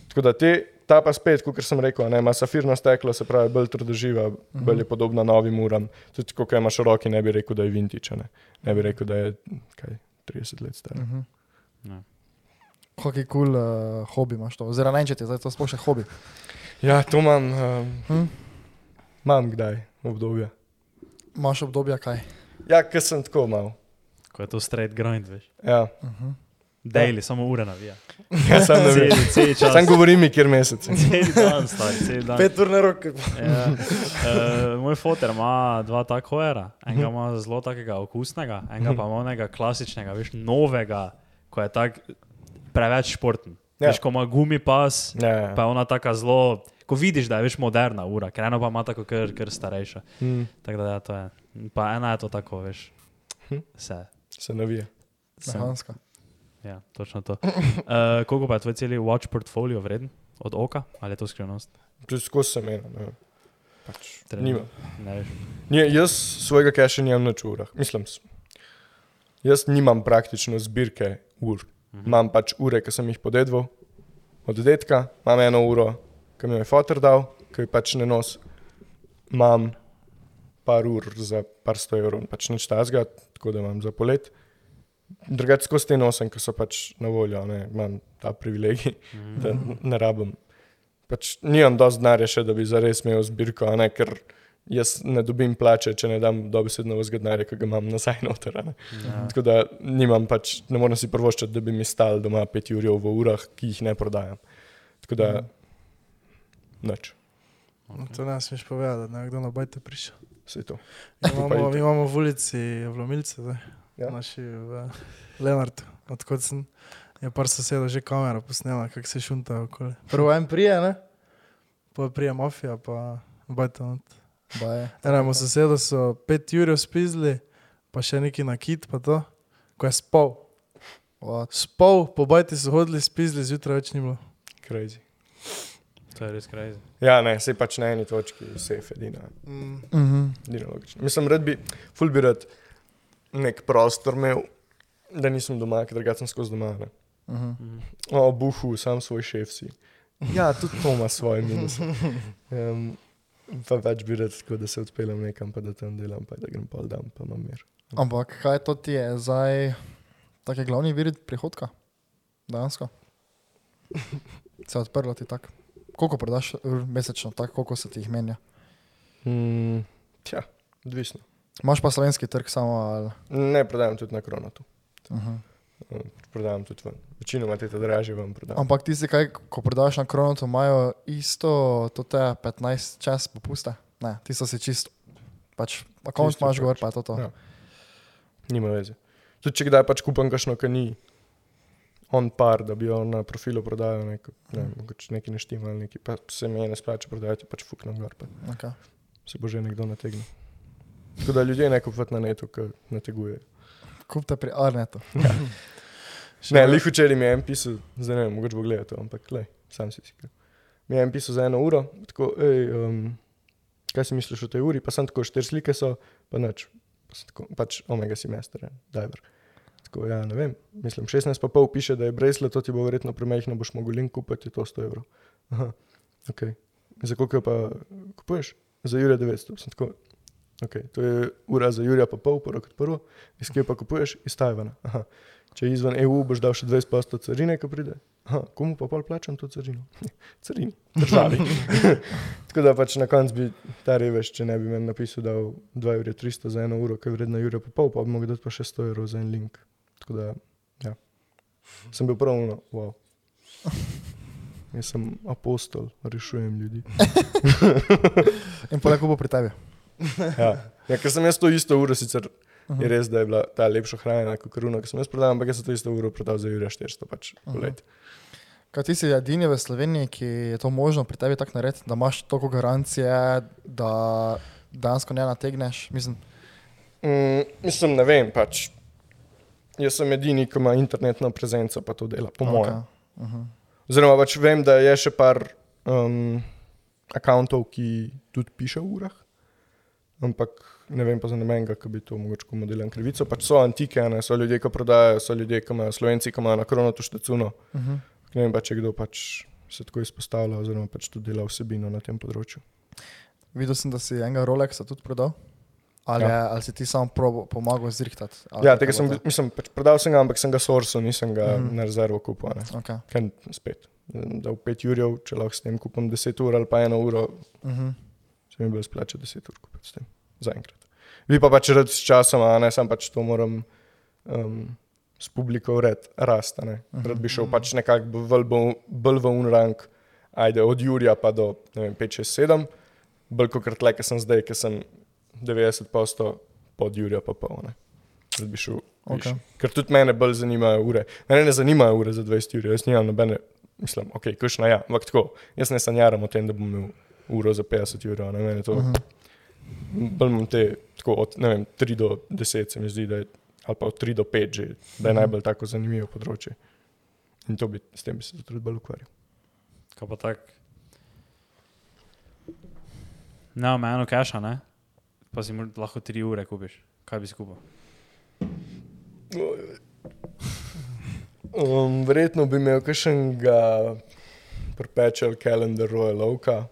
Tako da te, ta pa spet, kot sem rekel, ne, ima safirno steklo, se pravi, bolj trdoživa, uh -huh. bolj je podobna novim uram. Tudi, ko imaš roki, ne bi rekel, da je vintage, ne, ne bi rekel, da je kaj, 30 let star. Uh -huh. Ja. Kakšen kul cool, uh, hobi imaš to? Oziroma, ne če ti je to sploh še hobi. Ja, to imam, um, Hm? imam kdaj obdobje. Imaš obdobja kaj? Ja, ker sem tako mal. Ko je to straight grind, veš. Ja, Uh -huh. Daily, samo ure navija. ja sam ne vem. Celi čas. Sam govorim, mi, kjer mesec. Celi dan, stari, celi dan. pet ur na roke. Ja. Uh, moj fotor ima dva taka hojera. Enega ima zelo takega okusnega, enega pa ima onega klasičnega, veš, novega, ko je tak preveč športen. Ja. Veš, ko ima gumi pas, Ja, ja. pa je ona taka zelo, ko vidiš, da je več moderna ura, ker eno pa ima tako, ker, ker starejša. Mm. Tako da ja, to je. Pa ena je to tako, veš. Hm. Se. Se navija. se. Mehanska. Ja, točno to. Uh, koliko pa je tvoj celi watch portfolio vreden? Od oka ali je to skrivnost? To je skozi semena. ne. Pač, nima. Ne. Nije, jaz svojega keša nimam na urah. Mislim, jaz nimam praktično zbirke ur. Mhm. Imam pač ure, ki sem jih podedval od detka, imam eno uro, ki mi jo je fotor dal, ki jo pač ne nos. Imam par ur za par sto evrov, pač nič tazga, tako da imam za polet. Drugače skozi te nosim, ki so pač na voljo, ne, imam ta privilegij, da n- ne rabim. Pač nimam dosti denarja še, da bi zares imel zbirko, a ne, ker jaz ne dobim plače, če ne dam dobesedno vzgadnarja, ki ga imam nazaj noter. a ne. Ja. Tako da nimam pač, ne morem si prvoščati, da bi mi stal doma pet ur v urah, ki jih ne prodajam. Tako da, nič, No, to ne smeš povedati, da je nekdo na bajte prišel. vse to. Imamo, imamo v ulici vlomilce, zdaj, Ja. naši v Lenartu, odkot sem. Je par sosedov že kamera posnela, kako se šunta okoli. Prvo en prije, ne? Pa prije mafija, pa bajte not. Baje. Enemu sosedu so pet jurjev spizli, pa še neki nakit, pa to, ko je spal. What? Spal, po bajti so hodili, spizli, zjutraj več ni bilo. Crazy. To je res crazy. Ja, ne, se pač na eni točki, vse je edina. Mm. Mhm. edina logična. Mislim, rad bi, ful bi rad nek prostor imel, da nisem doma, ker drugače sem skozi doma. Ne. Mhm. Mhm. O, buhu, sam svoj šef si. Ja, tudi to ima svoje minuse. Um, pa več bi rad, tako, da se odpeljem nekam, pa da tam delam, pa da grem pol dan, pa imam mir. Ampak kaj to ti je zdaj, taki glavni vir prihodka? Dejansko. Se je odprlo ti tako. Koliko prodaš mesečno, tako koliko se ti jih menja? Mm, tja, odvisno. Imaš pa slovenski trg samo ali. Ne prodajam tudi na kronatu. Uh -huh. Um, Prodajam tudi ven. Večinoma te dražje vam prodajam. Ampak ti si kaj, ko prodaš na kronotu, imajo isto, to te 15 čas popuste. Ne, ti so si čisto. Pač, akont Čisto imaš gor, pač. pa je to to. Ja. Nima veze. Tudi če kdaj pač kupam kakšno, ki ni on par, da bi jo na profilu prodajal, neko, ne, mogoče neki neštima ali neki, pa se mi ne splača prodajati, pač fuknem gor, pa Okay. se bo že nekdo nategnil. Tako da ljudje ne kupujejo na netu, ki nategujejo. Kupite pri Arnetu. Ne, lih včeraj mi je en pisal, zdaj ne vem, mogoče bo gledal to, ampak le, sam si si kriv. Mi je en pisal za eno uro, tako, ej, um, kaj si misliš o tej uri, pa sem tako, štiri slike so, pa nič. Pa sem tako, pač omega semester, diver. Tako, ja, ne vem, mislim, 16 pa pol piše, da je brezle, to ti bo verjetno premehno, boš mogel link kupiti, to 100 evrov. Aha, ok. Za koliko pa kupuješ? Za Jurija 900. Sem tako, ok, to je ura za Jurija pa pol, prvo kot prvo, iz kje pa kupuješ? Iz Tajvana. Aha. Če je izven EU, boš dal še 20% carine, ko pride. Aha, komu pa pol plačam to carino? Carini, državi. Tako da pač na koncu bi ta revež, če ne bi meni napisal, da 2 evra 300 za eno uro, ki je vredna Jurija pa pol, pa bi mogel dati pa še 100 evrov za en link. Tako da, ja. Sem bil prav wow. Jaz sem apostol, rešujem ljudi. In poleko bo pri tebi. Ja. Ja, ker sem jaz to isto uro sicer Je res, da je bila ta lepša hrana kot kruna, ki sem jaz prodal, ampak jaz sem to isto uro prodal za Jurija 400 pač poleti. Kaj ti si edini v Sloveniji, ki je to možno pri tebi tako narediti, da imaš toliko garancije, da dejansko ne nategneš? Mislim, Mm, mislim, ne vem, pač. Jaz sem edini, ki ima internetno prezenco, pa to dela, po okay. mojem. Uh -huh. Oziroma, pač vem, da je še par um, akantov, ki tudi piše v urah, ampak ne vem pa za nobenega, ki bi to mogoče komu delal krivico. Pač so antike, ne? so ljudje, ki prodajajo, so ljudje, ki imajo slovenci, ki imajo na kronotu štecuno. Uh -huh. Ne vem pa, če kdo pač se tako izpostavlja, oziroma pač tudi dela vsebino na tem področju. Videl sem, da si enega Rolexa tudi prodal. Ali, Ja. ja. ali si ti sam probo, pomagal zrihtati? Ja, tega je sem, mislim, pač prodal sem ga, ampak sem ga sourcil, nisem ga Mhm. mm. na rezervo kupil. To? Okay. Ker spet, da v pet urjev, če lahko s tem kupim 10 ur ali pa eno uro, Uh -huh. Se mi bo splača 10 ur kupiti s tem, zaenkrat. Vi pa pač rad s časom, a ne, sam pač to moram um, s publiko red, rasta, ne. Rad bi šel pač nekako bolj, v un rang, ajde od Jurija pa do, ne vem, 5, 6, 7, bolj kot tle, ker sem zdaj, ker sem 90% pod Jurija pa pol, ne. Rad bi šel okay. Ker tudi mene bolj zanimajo ure. Mene ne zanimajo ure za 20 ur, jaz nimam nobene mislim, ok, kušna ja, ampak tako, jaz ne sanjaram o tem, da bom imel uro za 50 ur, -huh. Bolj te, tako od, ne vem, 3 do 10, se mi zdi, da je, ali pa od 3 do 5 že, da je -huh. najbolj tako zanimivo področje. In to bi, s tem bi se tudi bolj ukvarjal. Kaj pa tak? Ne, omejeno keša, ne? Pa si lahko 3 ure kupiš. Kaj bi si kupil? Um, verjetno bi imel kakšnega perpetual calendar Royal Oka.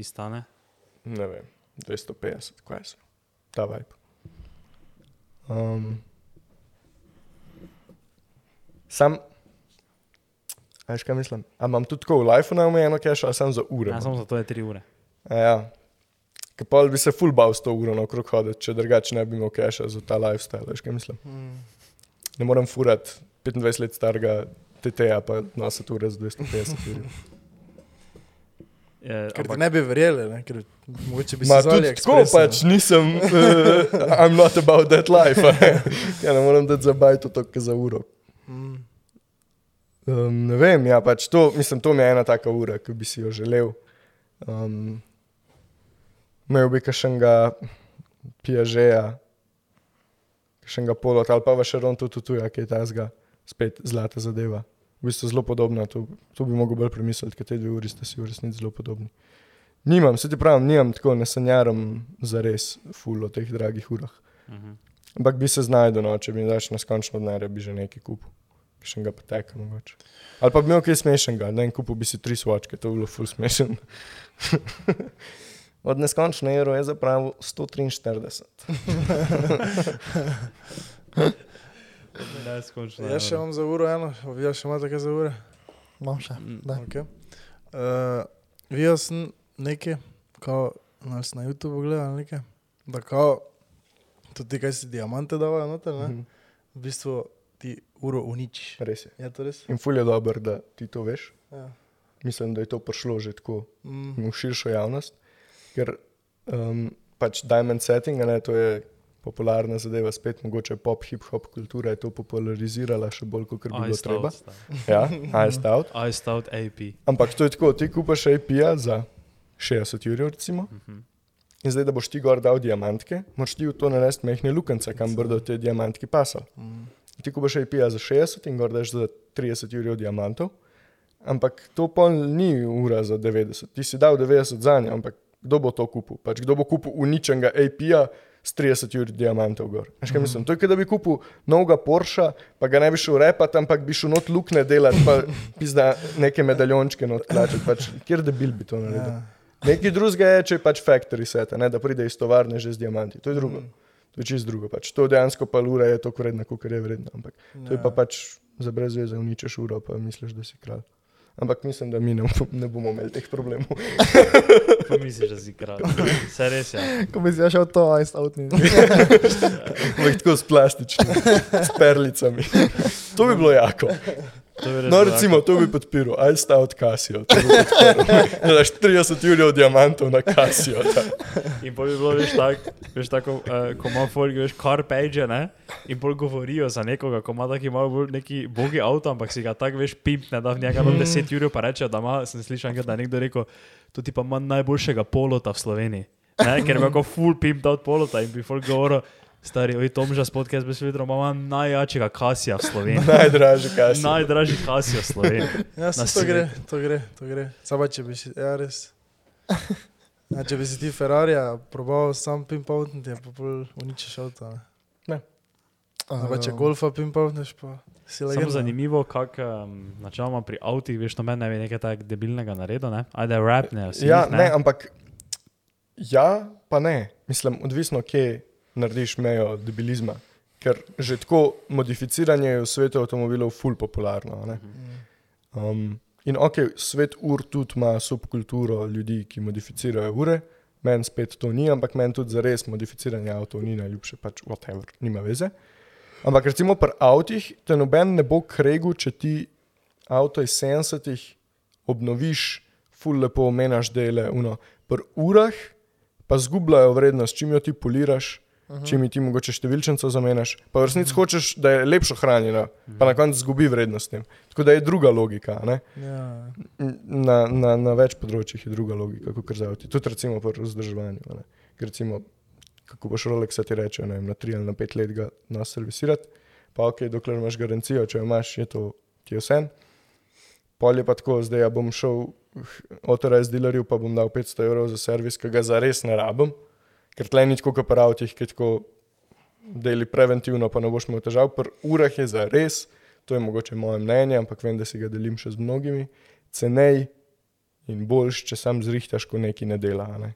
Ki stane? Ne vem, 250, kaj so. Ta vibe. Um, sam, veš kaj mislim? A imam tudi tako v life neomejeno cache, ali samo za ure? Ja, samo za to je 3 ure. A ja. Pa bi se full bal s to uro na okrog hoditi, če drugače ne bi imel cache za ta lifestyle, veš kaj mislim? Mm. Ne morem furati 25 let starega TT-ja, pa nositi ure z 250 ur. Je, ker ampak... ne bi verjeli, ne? ker mogoče bi se lahko tako pač nisem, uh, I'm not about that life. ja, ne morem dati za bajto to, kar za uro. Um, ne vem, ja, pač to, mislim, to mi je ena taka ura, ki bi si jo želel. Um, imel bi kakšnega pijažeja, kakšnega polota ali pa še ron tudi tu, ki je ta zga, spet zlata zadeva v bistvu zelo podobna. To, to bi mogel bolj premisliti, ker te dve uri ste si v resnici zelo podobni. Nimam, se ti pravim, nimam tako, ne sanjaram za res ful o teh dragih urah. Mhm. Ampak bi se znašel, no, če bi daš neskončno denarja, bi že nekaj kupil, še ga poteka mogoče. Ali pa bi imel kaj smešnega, da en kupil bi si tri svočke, to bi bilo ful smešen. Od neskončne evro je zapravo 143. Ne, skončno. Jaz še imam za uro eno, vi še imate kaj za ure? Imam še. Okay. Uh, Videla sem nekaj, kao, nas na YouTubu gledal nekaj, da kao, tudi kaj si diamante davajo noter, ne? Mm -hmm. V bistvu ti uro uničiš. Res je. Je to res? In ful je dober, da ti to veš. Ja. Mislim, da je to prišlo že tako mm. v širšo javnost, ker um, pač diamond setting, ne, to je popularna zadeva, spet mogoče pop, hip hop kultura je to popularizirala še bolj, kot bi bilo treba. Ja, Iced Out. Iced Out AP. Ampak to je tako, ti kupaš AP-ja za 60 ur, recimo. Uh mhm. -huh. In zdaj, da boš ti gor dal diamantke, moraš ti v to narediti mehne lukance, kam bodo te diamantke pasali. Uh mhm. -huh. Ti kupaš AP-ja za 60 in gor daš za 30 ur diamantov. Ampak to pa ni ura za 90. Ti si dal 90 za njo, ampak kdo bo to kupil? Pač kdo bo kupil uničenega AP-ja? S 30 ur diamantov gor. Veš, kaj mislim? To je, da bi kupil novega Porsche, pa ga ne bi šel repati, ampak bi šel not lukne delati, pa pizda neke medaljončke not plačati. Pač, kjer da bil bi to naredil? Ja. Nekaj drugega je, če je pač factory set, ne, da pride iz tovarne že z diamanti. To je drugo. Mm. To je čist drugo. Pač. To dejansko pa ura je to vredno, kot je vredno. Ampak to je pa ja. pač za brez veze, uničeš uro, pa misliš, da si kralj. Ampak mislim, da mi ne, ne bomo imeli teh problemov. Pa misliš, da si kralj. Vse res je. Ko bi si šel to, aj stavtni. Ampak tako s plastičnimi, s perlicami. To bi bilo jako. No, recimo, to bi podpiral, aj sta od Kasijo. Da daš 30 juli od diamantov na Kasijo. In pa bi bilo, veš, tak, veš tako, uh, ko ima folk, veš, car page, ne? In bolj govorijo za nekoga, ko ima taki malo bolj neki bogi avto, ampak si ga tako, veš, pimpne, da v njega do 10 juli pa reče, da ima, sem slišal, da je nekdo rekel, to ti pa ima najboljšega polota v Sloveniji. Ne? Ker ima tako full pimp out polota in bi folk govoril, Stari, oj, Tom že spod, kaj bi videl, ima najjačega kasija v Sloveniji. Najdražji kasija. Najdražji kasija v Sloveniji. Ja, to gre, to gre, to gre. Sama, če bi si, ja, res. Ja, če bi si ti Ferrari, probal sam pimpavtniti, je pa bolj uničiš avto. Ne. ne. Sama, če golfa pimpavtneš, pa si legenda. Samo zanimivo, kak um, načeloma pri avtih, veš, no meni je nekaj tak debilnega naredil, ne? Ajde, rap, ne. Ja, ne, ne, ampak ja, pa ne. Mislim, odvisno, kje je narediš mejo debilizma. Ker že tako modificiranje je v svetu avtomobilov ful popularno. Um, in ok, svet ur tudi ima subkulturo ljudi, ki modificirajo ure, meni spet to ni, ampak meni tudi za res modificiranje avtomobilov ni najljubše, pač whatever, nima veze. Ampak recimo pri avtih te noben ne bo kregu, če ti avto iz 70-ih obnoviš, ful lepo omenaš dele, uno. Pri urah pa zgubljajo vrednost, čim jo ti poliraš -huh. če mi ti mogoče številčnico zamenjaš, pa v resnici uh -huh. hočeš, da je lepše hranjena, pa na koncu zgubi vrednost. Tako da je druga logika. ne. Ja. Na, na, na več področjih je druga logika, kot za avto. Tudi recimo pri vzdrževanju. Ker Recimo, kako boš Rolex ti reče, vem, na 3 ali na 5 let ga nas servisirati, pa ok, dokler imaš garancijo, če jo imaš, je to ti vse. Pol je pa tako, zdaj ja bom šel avtoraz dealerju, pa bom dal 500 evrov za servis, ki ga zares ne rabim, ker tle ni tako kot pri avtih, ki tako deli preventivno, pa ne boš imel težav. Pri urah je zares, to je mogoče moje mnenje, ampak vem, da si ga delim še z mnogimi, cenej in boljš, če sam zrihtaš, ko neki ne dela. Ne?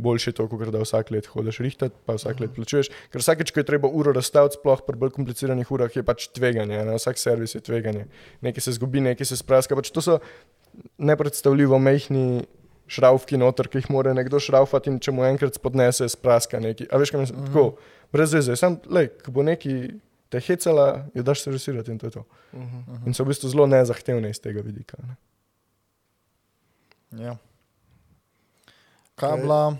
Boljše je to, kot da vsak let hodiš rihtati, pa vsak let plačuješ. Ker vsakeč, ko je treba uro razstaviti, sploh pri bolj kompliciranih urah, je pač tveganje. Ne? Vsak servis je tveganje. Nekaj se zgubi, nekaj se spraska. Pač to so nepredstavljivo mehki šravki noter, ki jih mora nekdo šravfati in če mu enkrat spodnese, spraska nekaj. A veš, kaj mislim? Uh -huh. Tako, brez veze. Sam, lej, ko bo neki te hecala, jo daš servisirati in to je to. Uh -huh. In so v bistvu zelo nezahtevne iz tega vidika. Ne? Ja. Kaj je bila? Uh,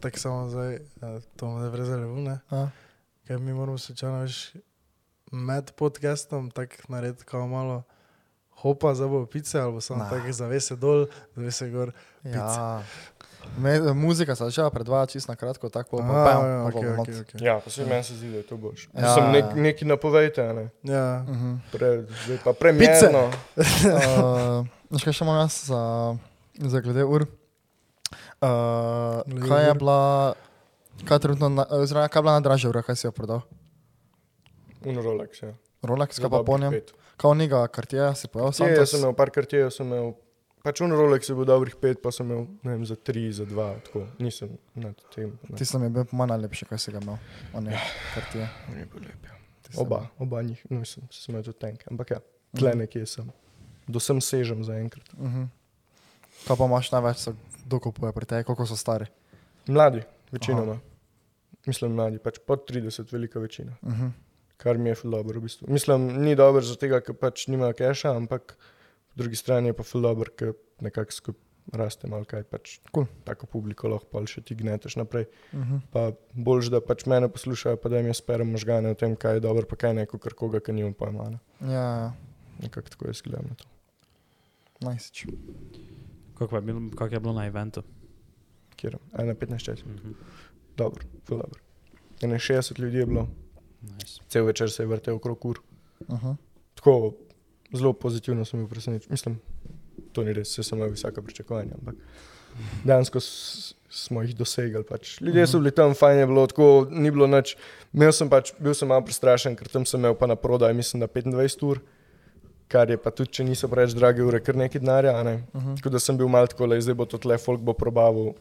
tako samo zdaj, uh, to me brez revune. A? Ker mi moramo slučajno več med podcastom tako narediti, kao malo hopa za bo pice, ali samo Nah. tako zavese dol, zavese gor. Ja. Me, muzika se začela predvajati čisto na kratko, tako pa Aha, pam, ja, bomo okej, not. okej. Ja, pa se meni se zdi, da je to boš. Ja, Ja, Sem nek, ja. neki napovejte, a ne? Ja, Mhm. Pre, zdaj pa premijerno. Uh, še imam jaz za, za glede ur? Uh, Glede kaj je ur? bila, kaj trenutno, na- oziroma kaj je bila najdražja ura, kaj si jo prodal? Un Rolex, ja. Rolex, kaj pa po njem? pet. Kao njega kartija si pojel sam jaz sem imel par kartijev, sem imel, pač un Rolex je bil dobrih pet, pa sem imel, vem, za tri, za dva, tako, nisem nad tem. Ne. Ti sem bil po manj najlepši, kaj si ga imel. On je kartije. On je bil lep, ja. Tisto je Oba, oba njih, no, sem, sem imel tudi tank, ampak ja, tle nekje sem. Do sem sežem zaenkrat. bil. Mhm. Kaj pa imaš največ, dokupuje pri tebi, koliko so stari? Mladi, večinoma. Mislim, mladi, pač pod 30, velika večina. Mhm. Kar mi je ful dobro v bistvu. Mislim, ni dobro zato, ker pač nimajo keša, ampak po drugi strani je pa ful dobro, ker nekako skupaj raste malo kaj. Pač Cool. Tako publiko lahko pa še ti gneteš naprej. Mhm. Pa boljš, da pač mene poslušajo, pa da jim jaz sperem možgane o tem, kaj je dobro, pa kaj ne, kot koga, ki nima pojma. Ne? Ja, ja, Nekako tako jaz gledam na to. najsič. Kako je, bil, kak je bilo na eventu? Kjer? A na 15 čas. Mhm. Dobro, ful dobro. 61 ljudi je bilo, Nice. cel večer se je vrtel okrog ur. Mhm. Tako zelo pozitivno sem bil presenečen. Mislim, to ni res, vse sem imel visoka pričakovanja, ampak dejansko smo jih dosegli. Pač. Ljudje so bili tam, fajn je bilo, tako ni bilo nič. Imel sem pač, bil sem malo prestrašen, ker tam sem imel pa na prodaj, mislim, da 25 ur, kar je pa tudi, če niso preveč drage ure, kar nekaj denarja. a Ne? Mhm. Tako da sem bil malo tako, le zdaj bo to tle, folk bo probavil.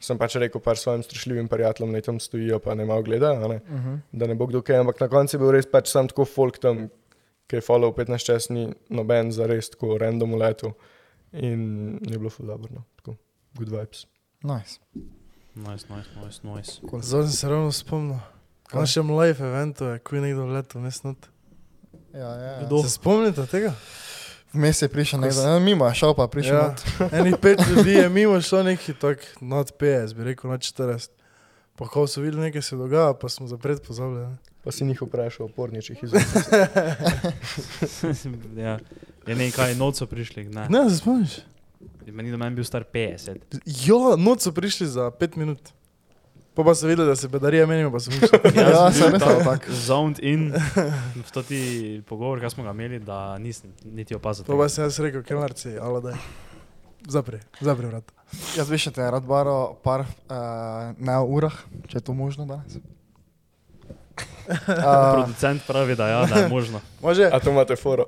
Sem pač rekel par svojim strašljivim prijateljem, naj tam stojijo, pa ne malo gledajo. a Ne? Mhm. da ne bo kdo kaj, ampak na koncu je bil res pač sam tako folk tam, ki je follow 15 čas, ni noben za res tako random letu. In je bilo ful dobro, no. tako, good vibes. Nice. Nice, nice, nice, nice. zdaj se ravno spomnil. Na našem live eventu je kuj nekdo letel, mestno. Ja, ja, ja. Kdo? Se spomnite tega? Vmes je prišel nekdo, s- ne, mimo šel pa prišel. Ja. not. Enih pet ljudi je mimo šlo neki tak nad 50, bi rekel nad 40. Pa ko so videli, nekaj se dogaja, pa smo zapred pozabili. Ne? Pa si njih vprašal o porničih izven. ja. Je nekaj noč so prišli, ne. Ne, se spomniš? Meni do meni bil star 50. Ja, noč so prišli za 5 minut. Pa pa so videli, da se bedarije menijo, pa so prišli. Ja, sem sem tam tako. Zoned in v to ti pogovor, ki smo ga imeli, da nisem niti opazil. Pa pa sem jaz rekel, kemarci, alo daj. Zapri, zapri vrat. Jaz bi še te rad baro par uh, v urah, če je to možno danes. Uh, Producent pravi, da, ja, da je možno. Može? A to imate foro?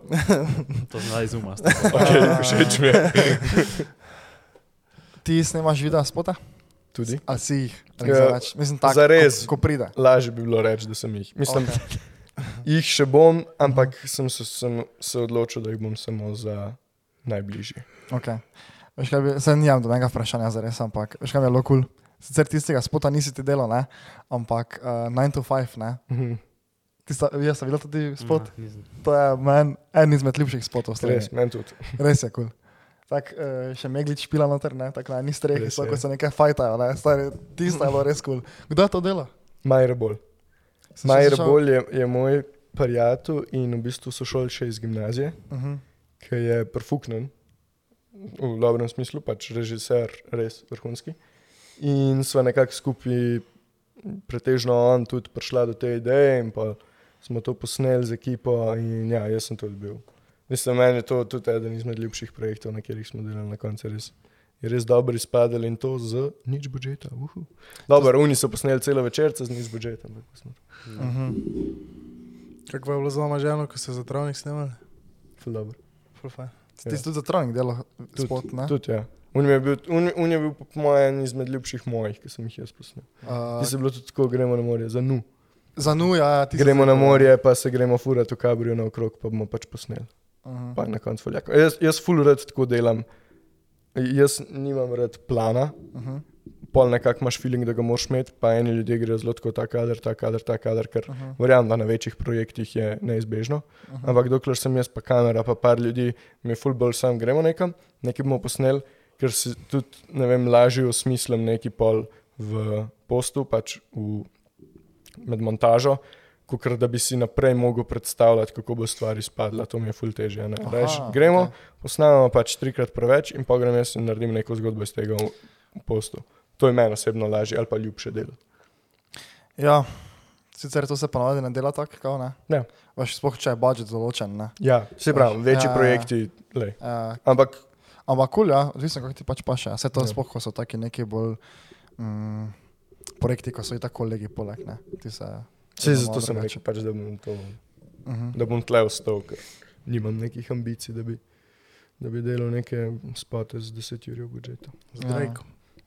To zdaj izuma. Ok, všeč mi je. ti snemaš video spota? Tudi. Ali si jih? Ja, Mislim, tako, zares. Ko, ko pride. Lažje bi bilo reči, da sem jih. Mislim, Okay. jih še bom, ampak sem se, sem se odločil, da jih bom samo za najbližje. Okay. Veš, kaj bi, se nimam do menega vprašanja za res, ampak veš, kaj mi je bilo kul. Cool? Sicer tistega spota nisi ti delal, ne? ampak 9 uh, to 5, ne? Mhm. Tista, jaz sem videl tudi spot. Nisem. To je meni en izmed lepših spotov. v Res, Sloveniji. meni tudi. Res je kul. Cool. Tak, uh, še meglič špila noter, ne, tako na eni strehi, Res so, ko se nekaj fajtajo, ne, stari, tisto je bilo res kul. Cool. Kdo to dela? Sem še Majrebol slišal- je, je moj prijatelj in v bistvu so šoli še iz gimnazije, Uh -huh. ki je perfuknen, v dobrem smislu, pač režiser, res vrhunski. In sva nekako skupaj, pretežno on, tudi prišla do te ideje in pa smo to posneli z ekipo in ja, jaz sem tudi bil. Mislim, meni je to tudi eden izmed ljubših projektov, na katerih smo delali na koncu. Res. Je res dobro izpadel in to z nič budžeta. Uhu. Dobro, oni so posneli celo večerce z nič budžeta. Uh -huh. Kako je bilo z vama ženo, ko ste za travnik snemali? ful dobro. Ful fajn. Ti si tudi za trojnik delal Tudi, spot, ne? Tudi, ja. Un je bil, un, un je bil po mojem en izmed ljubših mojih, ki sem jih jaz posnel. Uh, Ti si bilo tudi tako, gremo na morje, za nu. za nuja, ja, ti si Gremo na morje, pa se gremo furati v kabrijo naokrog, pa bomo pač posneli. Uh -huh. Pa na koncu voljako. Jaz, jaz ful rad tako delam. Jaz nimam rad plana, Uh -huh. pol nekako imaš feeling, da ga moraš imeti, pa eni ljudje grejo zelo tako ta kader, ta kader, ta kader, ker Uh -huh. verjamem, da na večjih projektih je neizbežno. Uh -huh. Ampak dokler sem jaz, pa kamera, pa par ljudi, mi je full bolj sam, gremo nekam, nekaj bomo posneli, ker si tudi, ne vem, lažje osmislim neki pol v postu, pač v, med montažo, kot da bi si naprej mogel predstavljati, kako bo stvar izpadla. To mi je full težje. ne. Aha, Rajš, gremo, okej. posnamemo pač trikrat preveč in pa grem jaz in naredim neko zgodbo iz tega v, v postu. To je meni osebno lažje ali pa ljubše delo. Ja, sicer to se ponavadi ne dela tako, kao ne? Ja. Veš, sploh če je budžet določen, ne? Ja, se pravi, večji Ja. projekti, lej. Uh, ampak ampak kul, ja, odvisno, kako ti pač paše. Vse to Ja. ja. sploh, ko so taki neki bolj mm, projekti, ko so i tako kolegi poleg, ne? Ti se... Vse vedno zato sem rekel, pač, da, bom to, Uh -huh. da bom tle ostal, ker nimam nekih ambicij, da bi, da bi delal neke spote z 10 ur budžeta. Z Ja.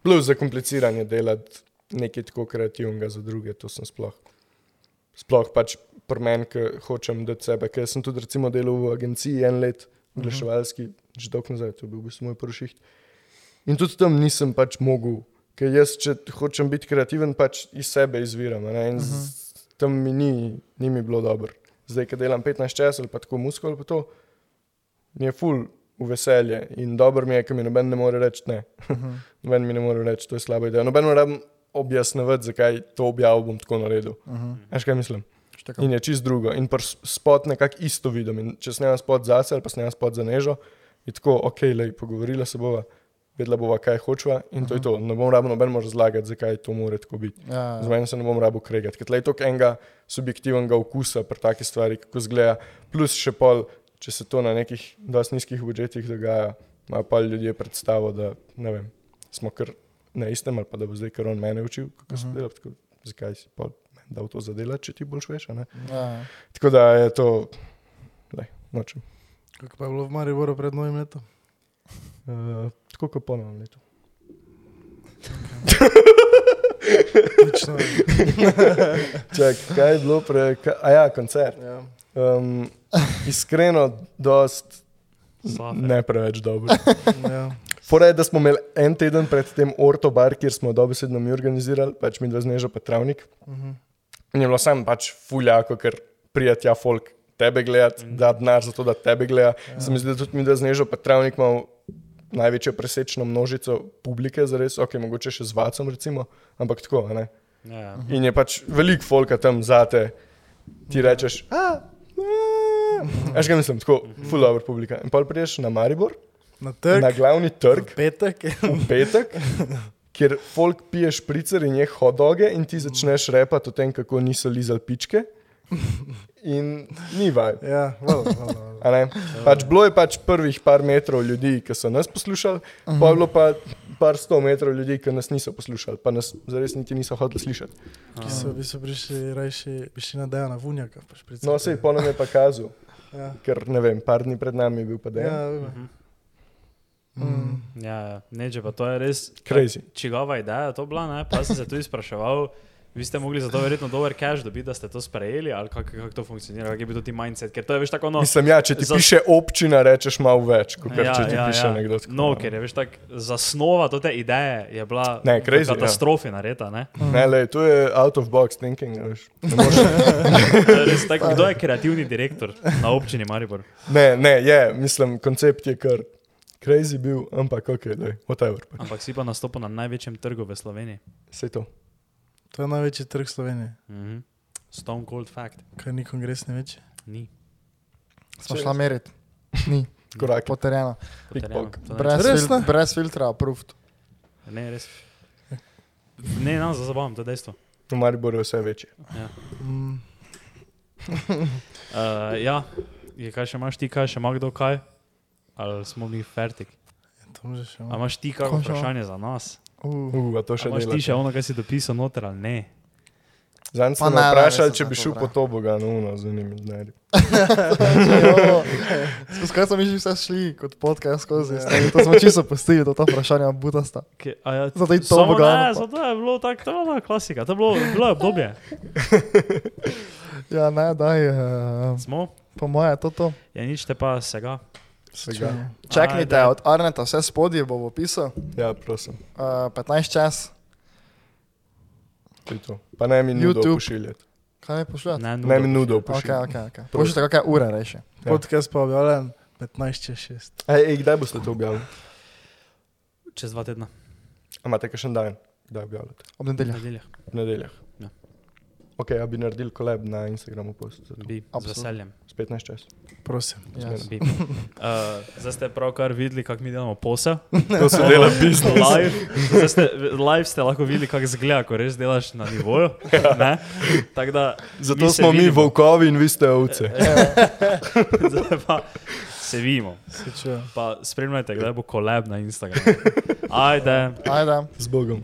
Plus za kompliciranje delati nekaj tako kreativnega za druge, to sem sploh. Sploh pač pri meni, ki hočem dati sebe, ker sem tudi recimo delal v agenciji en let, oglaševalski, že dolgo nazaj, to je bil v bistvu moj prvi šiht. In tudi tam nisem pač mogel, ker jaz, če hočem biti kreativen, pač iz sebe izviram. a Ne? Tam mi ni, ni mi bilo dobro. Zdaj, ki delam 15 čas ali pa tako musko ali pa to, mi je full v veselje in dobro mi je, ker mi noben ne more reči ne. noben mi ne more reči, to je slaba ideja. Noben ne rabim objasnevati, zakaj to objavil bom tako naredil. Uh -huh. Veš kaj mislim? Štekam. In je čist drugo. In spot nekako isto vidim. In če snemam spot zase ali pa snemam spot za nežo, je tako, ok, lej, pogovorila se bova, vedela bova, kaj hočeva in to je to. Ne bom rabo noben razlagati, zakaj to mora tako biti. Ja, Z ja. meni se ne bom rabo kregati, ker tle je toliko enega subjektivnega okusa pri takih stvari, kako zgleda. Plus še pol, če se to na nekih dosti nizkih budžetih dogaja, imajo pa ljudje predstavo, da ne vem, smo kar na istem ali pa da bo zdaj kar on mene učil, kako se Mhm. dela. Tako, zakaj si pa meni dal to zadelati, če ti boljš veš? Ja, ja. Tako da je to, nočem. Kako pa je bilo v Mariboru pred novim letom? Uh, tako kot po novem letu. Čak, kaj je bilo prej? Ja, koncert. Ja. Um, iskreno, dost Slabe. ne preveč dobro. Ja. Fora je, da smo imeli en teden pred tem ortobar, kjer smo dobesedno mi organizirali, pač mi dva zneža pa travnik. Mhm. In je bilo sam pač fuljako, ker prijatja folk tebe gledati, da denar za to, da tebe gleda. Ja. Se mi zdi, da tudi mi dva zneža pa travnik imamo največjo presečno množico publike, zares, ok, mogoče še z vacom recimo, ampak tako, a ne. Ja, ja. In je pač veliko folka tam zate, ti rečeš, a, Veš, kaj mislim, tako, full dobro publika. In pa prideš na Maribor, Na trg, na glavni trg, v petek. v petek, kjer folk pije špricer in je hodoge in ti začneš repati o tem, kako niso lizali pičke. In ni vaj. Ja, vala, vala, vala. Pač bilo je pač prvih par metrov ljudi, ki so nas poslušali, pa je bilo pa par sto metrov ljudi, ki nas niso poslušali, pa nas zares niti niso hoteli slišati. Ki so, bi so prišli rajši, bi šli na Dejana Vunjaka. Pa špricati. No, sej pa nam je pa kazal, Ja, ker ne vem, par dni pred nami je bil pa ja, dejan. vem. Mm. Ja, ja. neče pa to je res. Crazy. Čigava ideja je to bila, ne? pa sem se tudi spraševal. Vi ste mogli za to verjetno dober cash dobiti, da ste to sprejeli, ali kako kak to funkcionira, kak je bil ti mindset, ker to je veš tako no. Mislim, ja, če ti Za- piše občina, rečeš malo več, kot Ja, če ti ja, piše ja. nekdo. tako, No, ker je veš tako, zasnova te ideje je bila Ne, crazy, ja. katastrofi nareta, ne? Ne, le, to je out of box thinking. Veš. Res tako, kdo je kreativni direktor na občini Maribor? ne, ne, je, mislim, koncept je kar, Crazy bil, ampak ok, da je, whatever. Ampak si pa nastopil na največjem trgu v Sloveniji. Vse to. To je največji trg Slovenije. Mhm. Stone Cold Fact. Kaj ni kongresni večji? Ni. Smo šla meriti. Ni, Korak. To ne- Brez, Res fil ne? brez filtra, approved. Ne, res. Ne, nam za zabavam, to je dejstvo. V Mariboru je vse večje. Ja. Mm. Uh, ja, je, kaj še imaš ti, kaj še ima kdo kaj? Ali smo mi fertik? To može še A malo. imaš ti kakšno vprašanje za nas? Uh. Uh, to še imaš ti še ono, kaj si dopisal noter ali ne? Zanj ne, ne, vprašali, res če sem bi šel po to bogano, no, z njimi dnevi. Skozi kaj smo mi že vse šli kot podcast skozi. Yeah. To smo čisto postili, to ta vprašanja butasta. Ke, a ja, Zato je to bogano, Ne, pa. zato je bilo tako, to je bila klasika, to je bilo, bilo je obdobje. Ja, ne, daj, uh, Smo, po moje je to to. je nič te pa sega. Ajde. od Arneta, vse spodje bo v opisu. Ja, prosim. Uh, 15 čas, To je to. Pa ne mi nudo YouTube. pošiljati. kaj pošljete? Ne, Ne mi nudo Ok, pošiljati. ok, ok. Pošljite kakšne ure reši. Ja. Podcast pa objavljen 15 čez 6. Ej, ej, kdaj boste to objavili? Čez dva tedna, A imate kakšen dan? Kdaj objavljate? Ob nedeljah. nedeljah, V nedeljah. Ja. Ok, ja bi naredil kolab na Instagramu post. bi, z veseljem. S 15 čas. Prosim. Yes. Bi. Uh, zdaj ste pravkar videli, kako mi delamo posel. To se dela biznis. Live, zdaj ste, live ste lahko videli, kako izgleda, ko res delaš na nivoju. ne? Tako da, Zato se smo mi vidimo. volkovi in vi ste ovce. Zdaj pa se vidimo. Se. Pa spremljajte, kdaj bo kolab na Instagramu. Ajde. Ajde. Z Bogom.